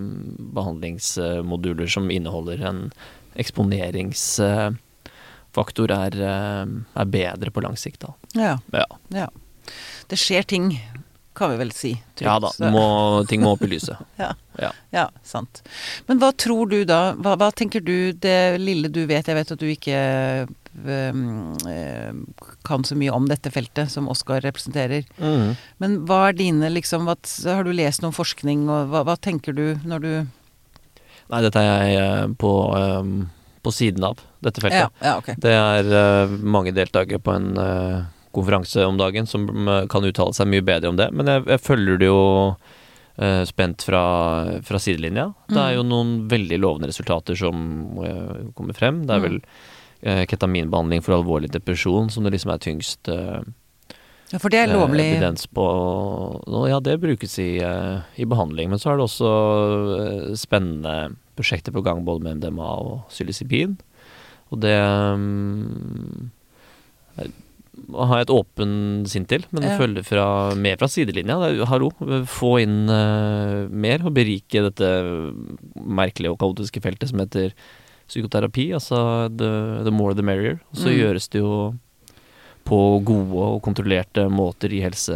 behandlingsmoduler som inneholder en eksponeringsfaktor, er, er bedre på lang sikt. Ja, Ja. ja. Det skjer ting, kan vi vel si. trygt. ja da, må, ting må opp i lyset. <laughs> Ja. Ja. Ja, sant. Men hva tror du da? Hva, hva tenker du, det lille du vet Jeg vet at du ikke kan så mye om dette feltet som Oskar representerer. Mm. Men hva er dine liksom hva, Har du lest noen forskning, og hva, hva tenker du når du Nei, dette er jeg eh, på, eh, på siden av, dette feltet. Ja, ja okay. Det er eh, mange deltakere på en eh, konferanse om dagen som eh, kan uttale seg mye bedre om det, men jeg, jeg følger det jo spent fra, fra sidelinja. Det er jo noen veldig lovende resultater som kommer frem. Det er Mm. vel ketaminbehandling for alvorlig depresjon som det liksom er tyngst eh, Ja, for det er eh, lovlig. evidens på. Ja, det brukes i, eh, i behandling. Men så er det også eh, spennende prosjekter på gang både med MDMA og psilocybin. Og det um, eh, har jeg et åpen sinn til, men jeg Ja. følger fra, mer fra sidelinja. Det er, hallo, få inn uh, mer og berike dette merkelige og kaotiske feltet som heter psykoterapi. Altså the, the more the merrier. Og så Mm. gjøres det jo på gode og kontrollerte måter i helse,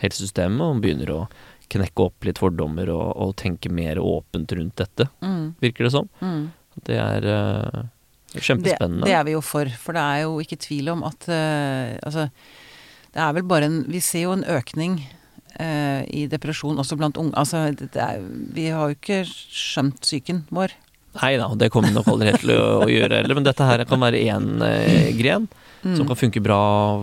helsesystemet, og begynner å knekke opp litt fordommer og, og tenke mer åpent rundt dette, Mm, virker det som. mm. Det er uh, kjempespennende. det er vi jo for, for det er jo ikke tvil om at uh, Altså, det er vel bare en Vi ser jo en økning uh, i depresjon også blant unge. Altså, det, det er, vi har jo ikke skjønt psyken vår. Nei da, det kommer vi nok aldri helt til å, å gjøre heller, men dette her kan være én eh, gren som Mm. kan funke bra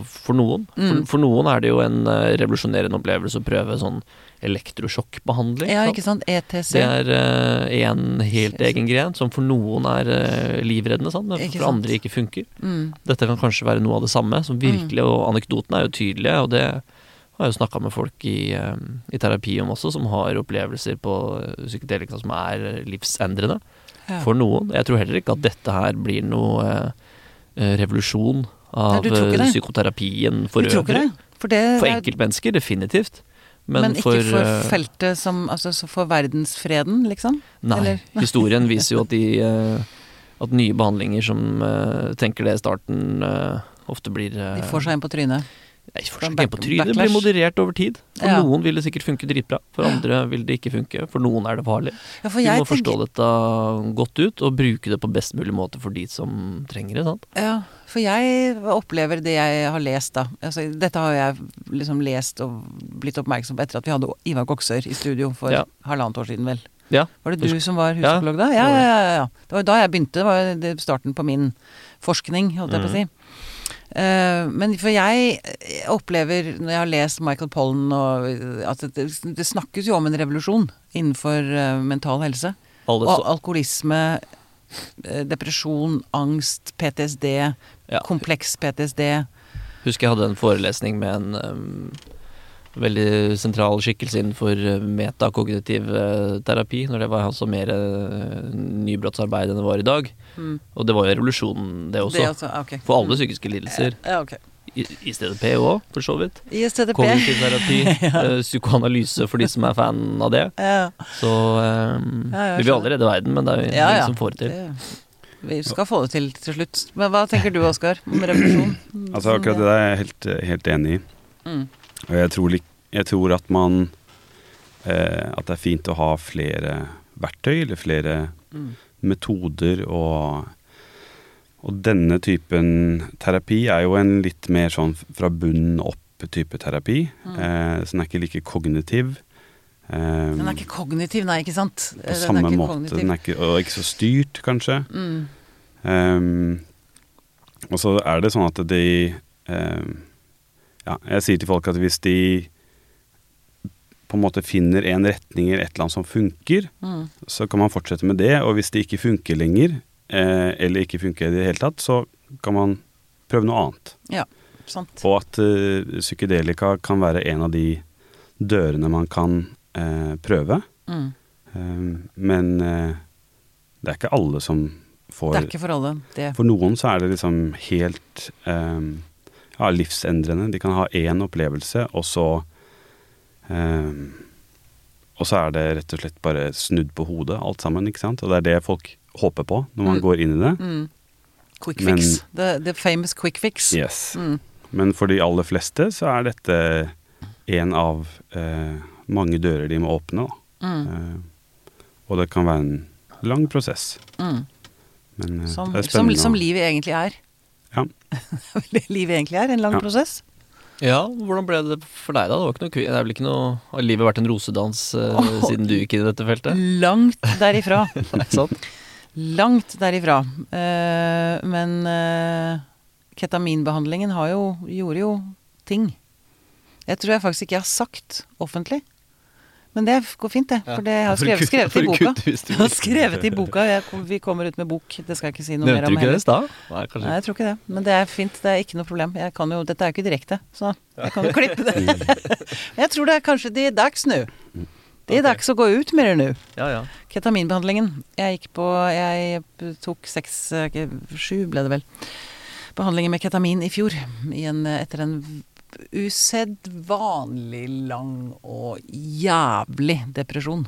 for noen. For, Mm. for noen er det jo en eh, revolusjonerende opplevelse å prøve sånn elektrosjokkbehandling. Ja, ikke sant? ETC. Det er én helt egen gren som for noen er eh, livreddende, sant? men for, for andre ikke funker. Mm. Dette kan kanskje være noe av det samme, som virkelig, og anekdotene er jo tydelige, og det har jeg jo snakka med folk i, eh, i terapi om også, som har opplevelser på eh, psykedelika som er livsendrende. For noen. Jeg tror heller ikke at dette her blir noe eh, eh, revolusjon av Nei, eh, psykoterapien for Du tror ikke øvrig. det? For, det For er- enkeltmennesker, definitivt. Men, men, ikke for, eh, feltet som Altså så for verdensfreden, liksom? Nei, Eller- <laughs> historien viser jo at de At nye behandlinger som tenker det i starten, ofte blir De får seg inn på trynet. Jeg får Sånn ikke på trynet. Det blir moderert over tid. For Ja. noen vil det sikkert funke dritbra. For andre vil det ikke funke. For noen er det farlig. Ja, jeg må forstå tenker, dette godt ut, og bruke det på best mulig måte for de som trenger det. sant? ja, for jeg opplever det jeg har lest, da. Altså, dette har jeg liksom lest og blitt oppmerksom på etter at vi hadde Ivar Koksør i studio for Ja. halvannet år siden, vel. Ja. Var det du som var huspsykolog da? Ja, ja, ja, ja. Det var da jeg begynte. Det var starten på min forskning, holdt jeg på å si. Eh, men for jeg opplever, når jeg har lest Michael Pollan, og at det, det snakkes jo om en revolusjon innenfor eh, mental helse. Alle Og alkoholisme, eh, depresjon, angst, PTSD, ja. kompleks PTSD. Husker jeg hadde en forelesning med en um, veldig sentral skikkelse innenfor uh, metakognitiv uh, terapi, når det var altså mer uh, nybrottsarbeid enn det var i dag. Mm. Og det var jo revolusjonen, det også. Det også, okay. For alle psykiske lidelser. Ja, Okay. I, I stedet P òg, for så vidt. ISTDP. Kognitiv terapi, <laughs> ja. psykoanalyse for de som er fan av det. Ja, Så um, Ja, vi vil allerede alle verden, men det er jo ja, ingen ja. som får det til. Det- Vi skal få det til til slutt. Men hva tenker du, Oskar, om revolusjon? Altså akkurat det der er jeg helt, helt enig i. Mm. Og jeg tror, jeg tror at man eh, At det er fint å ha flere verktøy, eller flere Mm. metoder og Og denne typen terapi er jo en litt mer sånn fra bunnen opp-type terapi. Mm. Eh, så den er ikke like kognitiv. Eh, Den er ikke kognitiv, nei, ikke sant? på Den samme måte. kognitiv. Den er ikke, og ikke så styrt, kanskje. Mm. Um, og så er det sånn at de ehm, Ja, jeg sier til folk at hvis de på en måte finner en retning eller et eller annet som funker, Mm. så kan man fortsette med det. Og hvis det ikke funker lenger, eh, eller ikke funker i det hele tatt, så kan man prøve noe annet. Sant. Og at eh, psykedelika kan være en av de dørene man kan eh, prøve. Mm. Ehm, men eh, det er ikke alle som får Det er ikke for alle, det. For noen så er det liksom helt ehm, ja, livsendrende. De kan ha én opplevelse, og så eh, Og så er det rett og slett bare snudd på hodet, alt sammen. ikke sant? Og det er det folk håper på når man Mm. går inn i det. Mm. Quick Men- fix. The, the famous quick fix. Yes. Mm. Men for de aller fleste så er dette en av eh, mange dører de må åpne. Mm. Eh, og det kan være en lang prosess. Mm. Men eh, Som, som, som livet egentlig er. <laughs> Det livet egentlig er. En lang Ja. prosess. Ja, hvordan ble det for deg da? Det, var ikke noe, det er vel ikke noe Har livet vært en rosedans eh, oh, siden du gikk inn i dette feltet? Langt derifra. <laughs> Nei, sant? Langt derifra. Uh, men uh, ketaminbehandlingen har jo, gjorde jo ting. Jeg tror jeg faktisk ikke jeg har sagt offentlig. Men det går fint, det. For det jeg har skrevet, skrevet i boka. Jeg har skrevet i boka. Jeg, vi kommer ut med bok. Det skal jeg ikke si noe mer om. Nevnte du ikke det i stad? Nei, Nei, jeg tror ikke det. Men det er fint. Det er ikke noe problem. Jeg kan jo, dette er jo ikke direkte, så jeg kan jo klippe det. <laughs> Men jeg tror det er kanskje det er dags nå. Det er dags å gå ut med det nå. Ja, ja. Ketaminbehandlingen. Jeg gikk på Jeg tok seks eh, Sju ble det vel. Behandlinger med ketamin i fjor. I en, etter en usedvanlig lang og jævlig depresjon.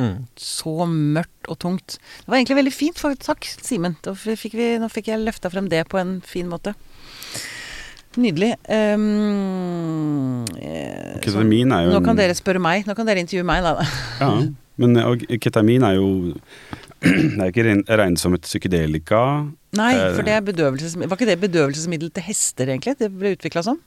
Mm. Så mørkt og tungt. Det var egentlig veldig fint. For, takk, Simen. Da fikk vi, nå fikk jeg løfta frem det på en fin måte. Nydelig. Um, eh, Ketamin er jo nå kan dere spørre meg. Nå kan dere intervjue meg, da. Ja, men og ketamin er jo <clears throat> Det er ikke regnet som et psykedelika. Nei, Eh, for det er bedøvelsesmiddel. Var ikke det bedøvelsesmiddel til hester, egentlig? Det ble utvikla som?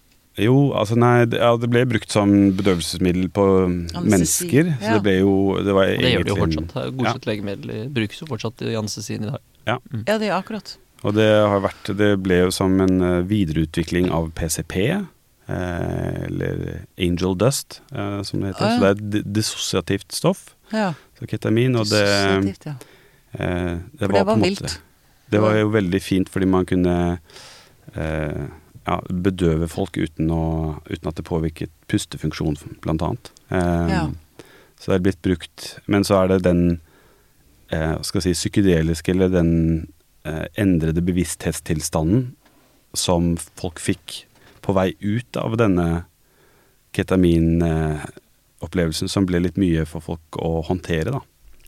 Jo, altså nei, det, ja, det ble brukt som bedøvelsesmiddel på Anestesi, mennesker. Så ja. det ble jo Det var det gjør det jo fortsatt. Godkjent legemiddel i- brukes jo fortsatt i anestesien i dag. Ja, det er akkurat. Og det har vært Det ble jo som en eh, videreutvikling av PCP. Eh, eller Angel Dust, eh, som det heter. Ah, ja. Så det er et dissosiativt stoff. Ja. Så ketamin, og det ja. Eh, det For var, det var på en vilt. måte Det var jo veldig fint fordi man kunne eh, ja, bedøve folk uten, å, uten at det påvirket pustefunksjon, blant annet. Eh, Ja. Så det er blitt brukt Men så er det den eh, skal jeg si, psykedeliske, eller den eh, endrede bevissthetstilstanden som folk fikk på vei ut av denne ketaminopplevelsen, som ble litt mye for folk å håndtere, da.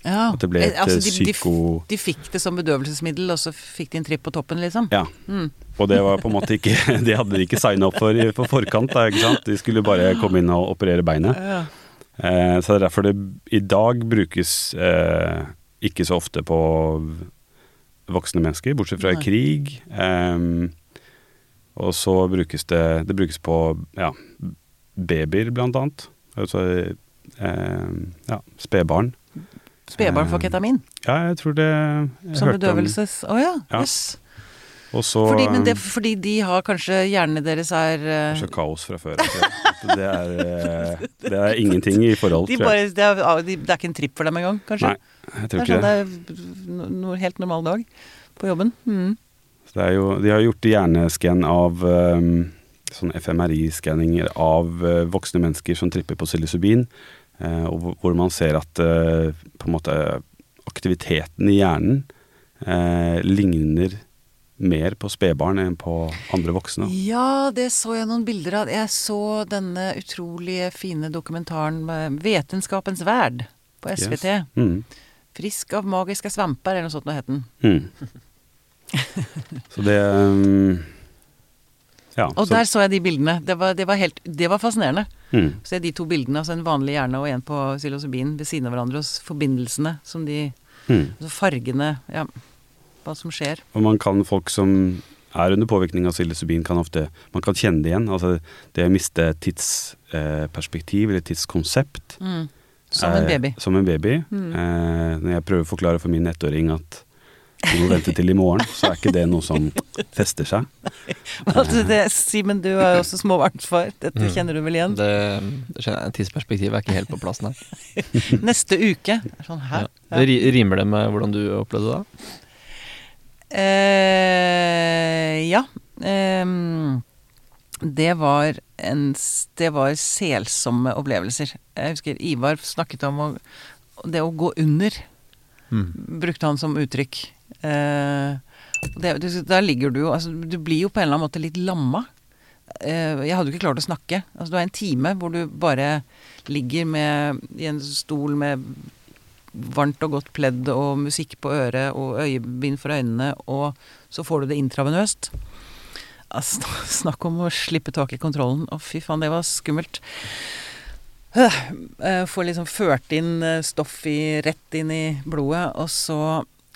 ja. At det ble Eh, et altså, de, de, de, de fikk det som bedøvelsesmiddel, og så fikk de en tripp på toppen, liksom? Ja. Mm. Og det var på en måte ikke <laughs> Det hadde de ikke signa opp for på forkant, da, ikke sant. De skulle bare komme inn og operere beinet. Ja. Eh, så det er derfor det i dag brukes eh, ikke så ofte på voksne mennesker, bortsett fra i krig. Ehm, og så brukes det Det brukes på ja, babyer, blant annet. Altså ehm, ja, spedbarn. Spedbarn får Eh, ketamin Ja, jeg tror det som bedøvelses... Å oh, Ja. jøss. Og så Fordi, men det, fordi de har kanskje Hjernene deres er uh... Kanskje kaos fra før. altså. Det er, eh, det er ingenting i forhold, de bare, det, er, det er ikke en tripp for dem engang, kanskje? Nei, jeg tror ikke det. det er en helt normal dag på jobben. Mm. Så det jo, de har gjort hjerneskann av um, sånn FMRI-skanninger av eh, voksne mennesker som tripper på psilocybin, og hvor- man ser at på en måte aktiviteten i hjernen eh, ligner mer på spedbarn enn på andre voksne. Ja, det så jeg noen bilder av. Jeg så denne utrolig fine dokumentaren med 'Vetenskapens verd' på SVT. Yes. Mm. 'Frisk av magiske svamper', eller noe sånt noe het den. Mm. <laughs> Så det um, Ja. Og så, der så jeg de bildene. Det var, det var, helt, det var fascinerende. mm, Se de to bildene, altså en vanlig hjerne og en på psilocybin ved siden av hverandre, og forbindelsene som de mm. Altså fargene Ja, hva som skjer. Og man kan folk som er under påvirkning av psilocybin, kan ofte Man kan kjenne det igjen. Altså det å miste tidsperspektiv, eller tidskonsept. Mm. Som en eh, baby. Som en baby. Mm. Eh, når jeg prøver å forklare for min ettåring at du må vente til i morgen, så er ikke det noe som fester seg. <laughs> Altså det, Simen, du er jo også småbarnsfar. Dette Mm. kjenner du vel igjen? Det, det skjønner Tidsperspektivet er ikke helt på plass, nei. <laughs> Neste uke. Er Sånn, her. Ja. Det Rimer det med hvordan du opplevde det? Eh, ja. Det var en Det var selsomme opplevelser. Jeg husker Ivar snakket om å, det å gå under. Brukte han som uttrykk. Eh, det, der ligger du jo altså, Du blir jo på en eller annen måte litt lamma. Eh, jeg hadde jo ikke klart å snakke. Altså, du har en time hvor du bare ligger med, i en stol med varmt og godt pledd og musikk på øret og øyebind for øynene, og så får du det intravenøst. Altså, snakk om å slippe tak i kontrollen. Å, fy faen, det var skummelt. Øh, eh, Får liksom ført inn eh, stoff i, rett inn i blodet, og så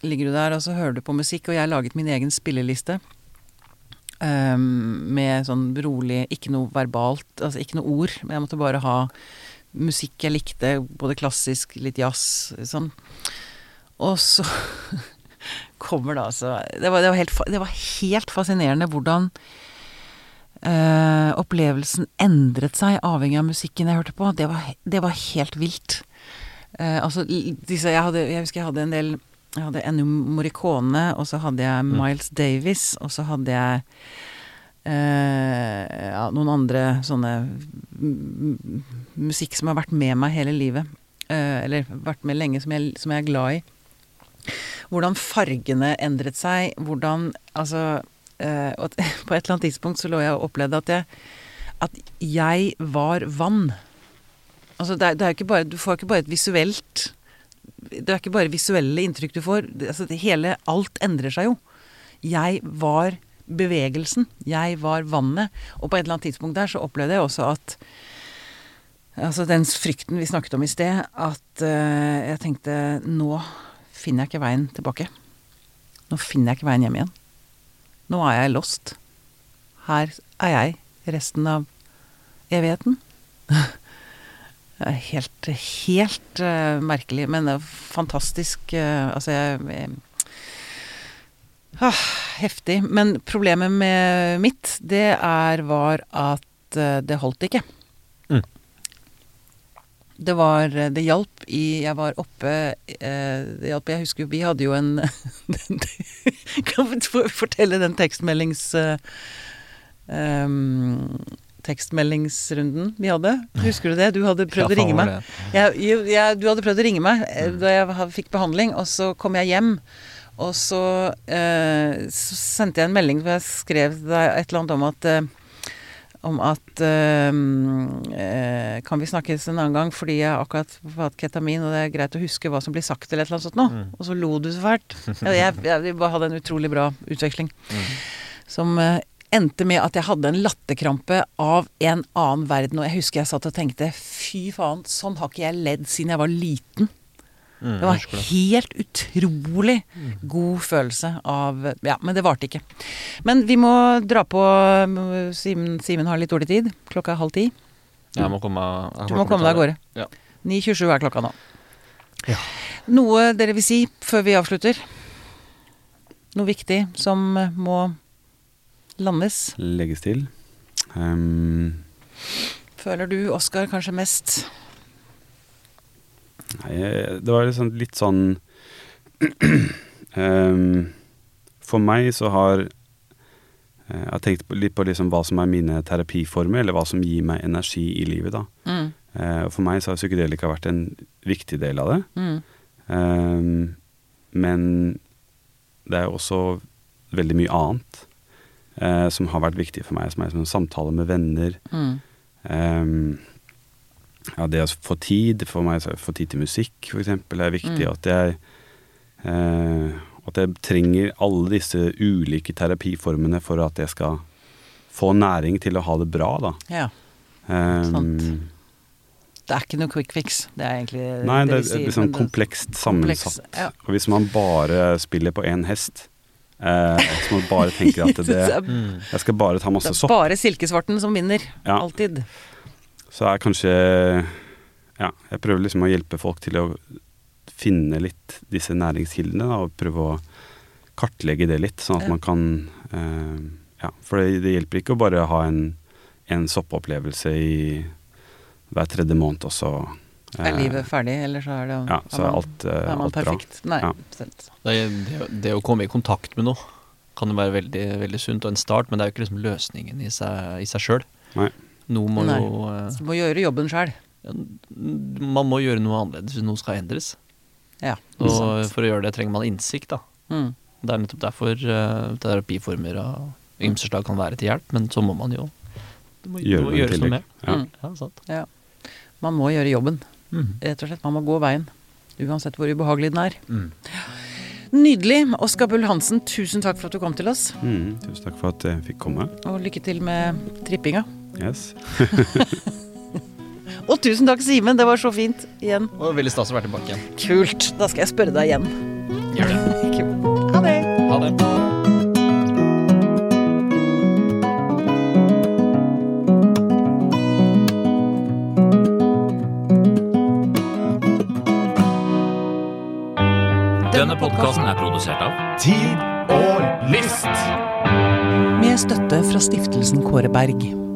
ligger du der, og så hører du på musikk, og jeg har laget min egen spilleliste. Um, med sånn rolig Ikke noe verbalt, altså ikke noe ord, men jeg måtte bare ha musikk jeg likte, både klassisk, litt jazz, sånn. Og så <laughs> kommer det altså Det var, det var, helt, det var helt fascinerende hvordan øh, opplevelsen endret seg avhengig av musikken jeg hørte på. Det var, det var helt vilt. Uh, altså disse jeg, hadde, jeg husker jeg hadde en del Jeg hadde Ennio Morricone, og så hadde jeg Mm. Miles Davis, og så hadde jeg ja, noen andre sånne musikk som har vært med meg hele livet. Eh, eller vært med lenge, som jeg, som jeg er glad i. Hvordan fargene endret seg, hvordan Altså eh, <laughs> På et eller annet tidspunkt så lå jeg og opplevde at jeg At jeg var vann. Altså det er, det er ikke bare Du får ikke bare et visuelt Det er ikke bare visuelle inntrykk du får. Det, altså det hele Alt endrer seg jo. Jeg var bevegelsen. Jeg var vannet. Og på et eller annet tidspunkt der så opplevde jeg også at Altså den frykten vi snakket om i sted, at uh, jeg tenkte nå finner jeg ikke veien tilbake. Nå finner jeg ikke veien hjem igjen. Nå er jeg lost. Her er jeg resten av evigheten. <laughs> Helt, helt uh, merkelig, men fantastisk uh, Altså, jeg, jeg Heftig. Men problemet med mitt, det er, var at eh, det holdt ikke. Mm. Det var Det hjalp i Jeg var oppe eh, Det hjalp Jeg husker Vi hadde jo en <laughs> Kan vi fortelle den tekstmeldings... Um, tekstmeldingsrunden vi hadde. Husker du det? Du hadde prøvd å ringe meg. Jeg, jeg, du hadde prøvd å ringe meg eh, da jeg fikk behandling, og så kom jeg hjem. Og så, eh, så sendte jeg en melding hvor jeg skrev til deg et eller annet om at eh, om at eh, eh, Kan vi snakkes en annen gang, fordi jeg har akkurat hatt ketamin, og det er greit å huske hva som blir sagt, eller et eller annet sånt noe. Mm. Og så lo du så fælt. Jeg, jeg, jeg, vi bare hadde en utrolig bra utveksling. Mm. som eh, endte med at jeg hadde en latterkrampe av en annen verden. Og jeg husker jeg satt og tenkte fy faen, sånn har ikke jeg ledd siden jeg var liten. Mm, Det var det. helt utrolig god følelse av Ja, men det varte ikke. Men vi må dra på Simen, Simen har litt dårlig tid. Klokka er halv ti. Jeg må komme, jeg Du må komme deg av gårde. Ja. 9.27 er klokka nå. Ja. Noe dere vil si før vi avslutter? Noe viktig som må landes? Legges til. Um... Føler du, Oskar, kanskje mest? Nei, det var liksom litt sånn um, <clears throat> For meg så har eh, Jeg har tenkt på, litt på liksom hva som er mine terapiformer, eller hva som gir meg energi i livet. da. Mm. Eh, for meg så har psykedelika vært en viktig del av det. Mm. Um, men det er også veldig mye annet uh, som har vært viktig for meg, som er som en samtale med venner. Mm. Ehm, ja, det å få tid, for meg så er det å få tid til musikk eksempel, er viktig. Mm. At jeg eh, at jeg trenger alle disse ulike terapiformene for at jeg skal få næring til å ha det bra, da. Ja. um, Sant. Det er ikke noe quick fix. Det er egentlig nei, det vi er sier, liksom det- komplekst sammensatt. kompleks, ja. Og hvis man bare spiller på én hest, eh, hvis man bare tenker at <laughs> det, Det er, jeg skal bare ta masse det er sopp, bare silkesvarten som vinner. Ja. Alltid. Så er kanskje Ja, jeg prøver liksom å hjelpe folk til å finne litt disse næringskildene, da, og prøve å kartlegge det litt, sånn at Ja. man kan eh, Ja, for det, det hjelper ikke å bare ha en, en soppopplevelse i hver tredje måned, og så Er eh, livet ferdig, eller så er det Ja, så er alt, eh, er man alt bra. Nei, Ja. Det, det, det å komme i kontakt med noe kan jo være veldig, veldig sunt og en start, men det er jo ikke liksom løsningen i seg, i seg sjøl. Noe må Nei. jo eh, Så du må gjøre jobben sjøl. ja, Man må gjøre noe annerledes hvis noe skal endres. Ja, Og sant. for å gjøre det trenger man innsikt, da. Mm. Det er nettopp derfor eh, terapiformer av ymse slag kan være til hjelp, men så må man jo det må, Gjøre må i gjøres noe tillegg. med. Ja. Mm. Ja, sant. Ja. Man må gjøre jobben. Mm. Rett og slett. Man må gå veien. Uansett hvor ubehagelig den er. Mm. Nydelig. Oskar Bull Hansen, tusen takk for at du kom til oss. Mm, tusen takk for at jeg fikk komme. Og lykke til med trippinga. Yes. <laughs> Og tusen takk, Simen. Det var så fint. Igjen. Og veldig stas å være tilbake igjen. Kult. Da skal jeg spørre deg igjen. Gjør det. <laughs> Kult. Ha det. Ha det. Denne podkasten er produsert av Tid og lyst. Med støtte fra stiftelsen Kåre Berg.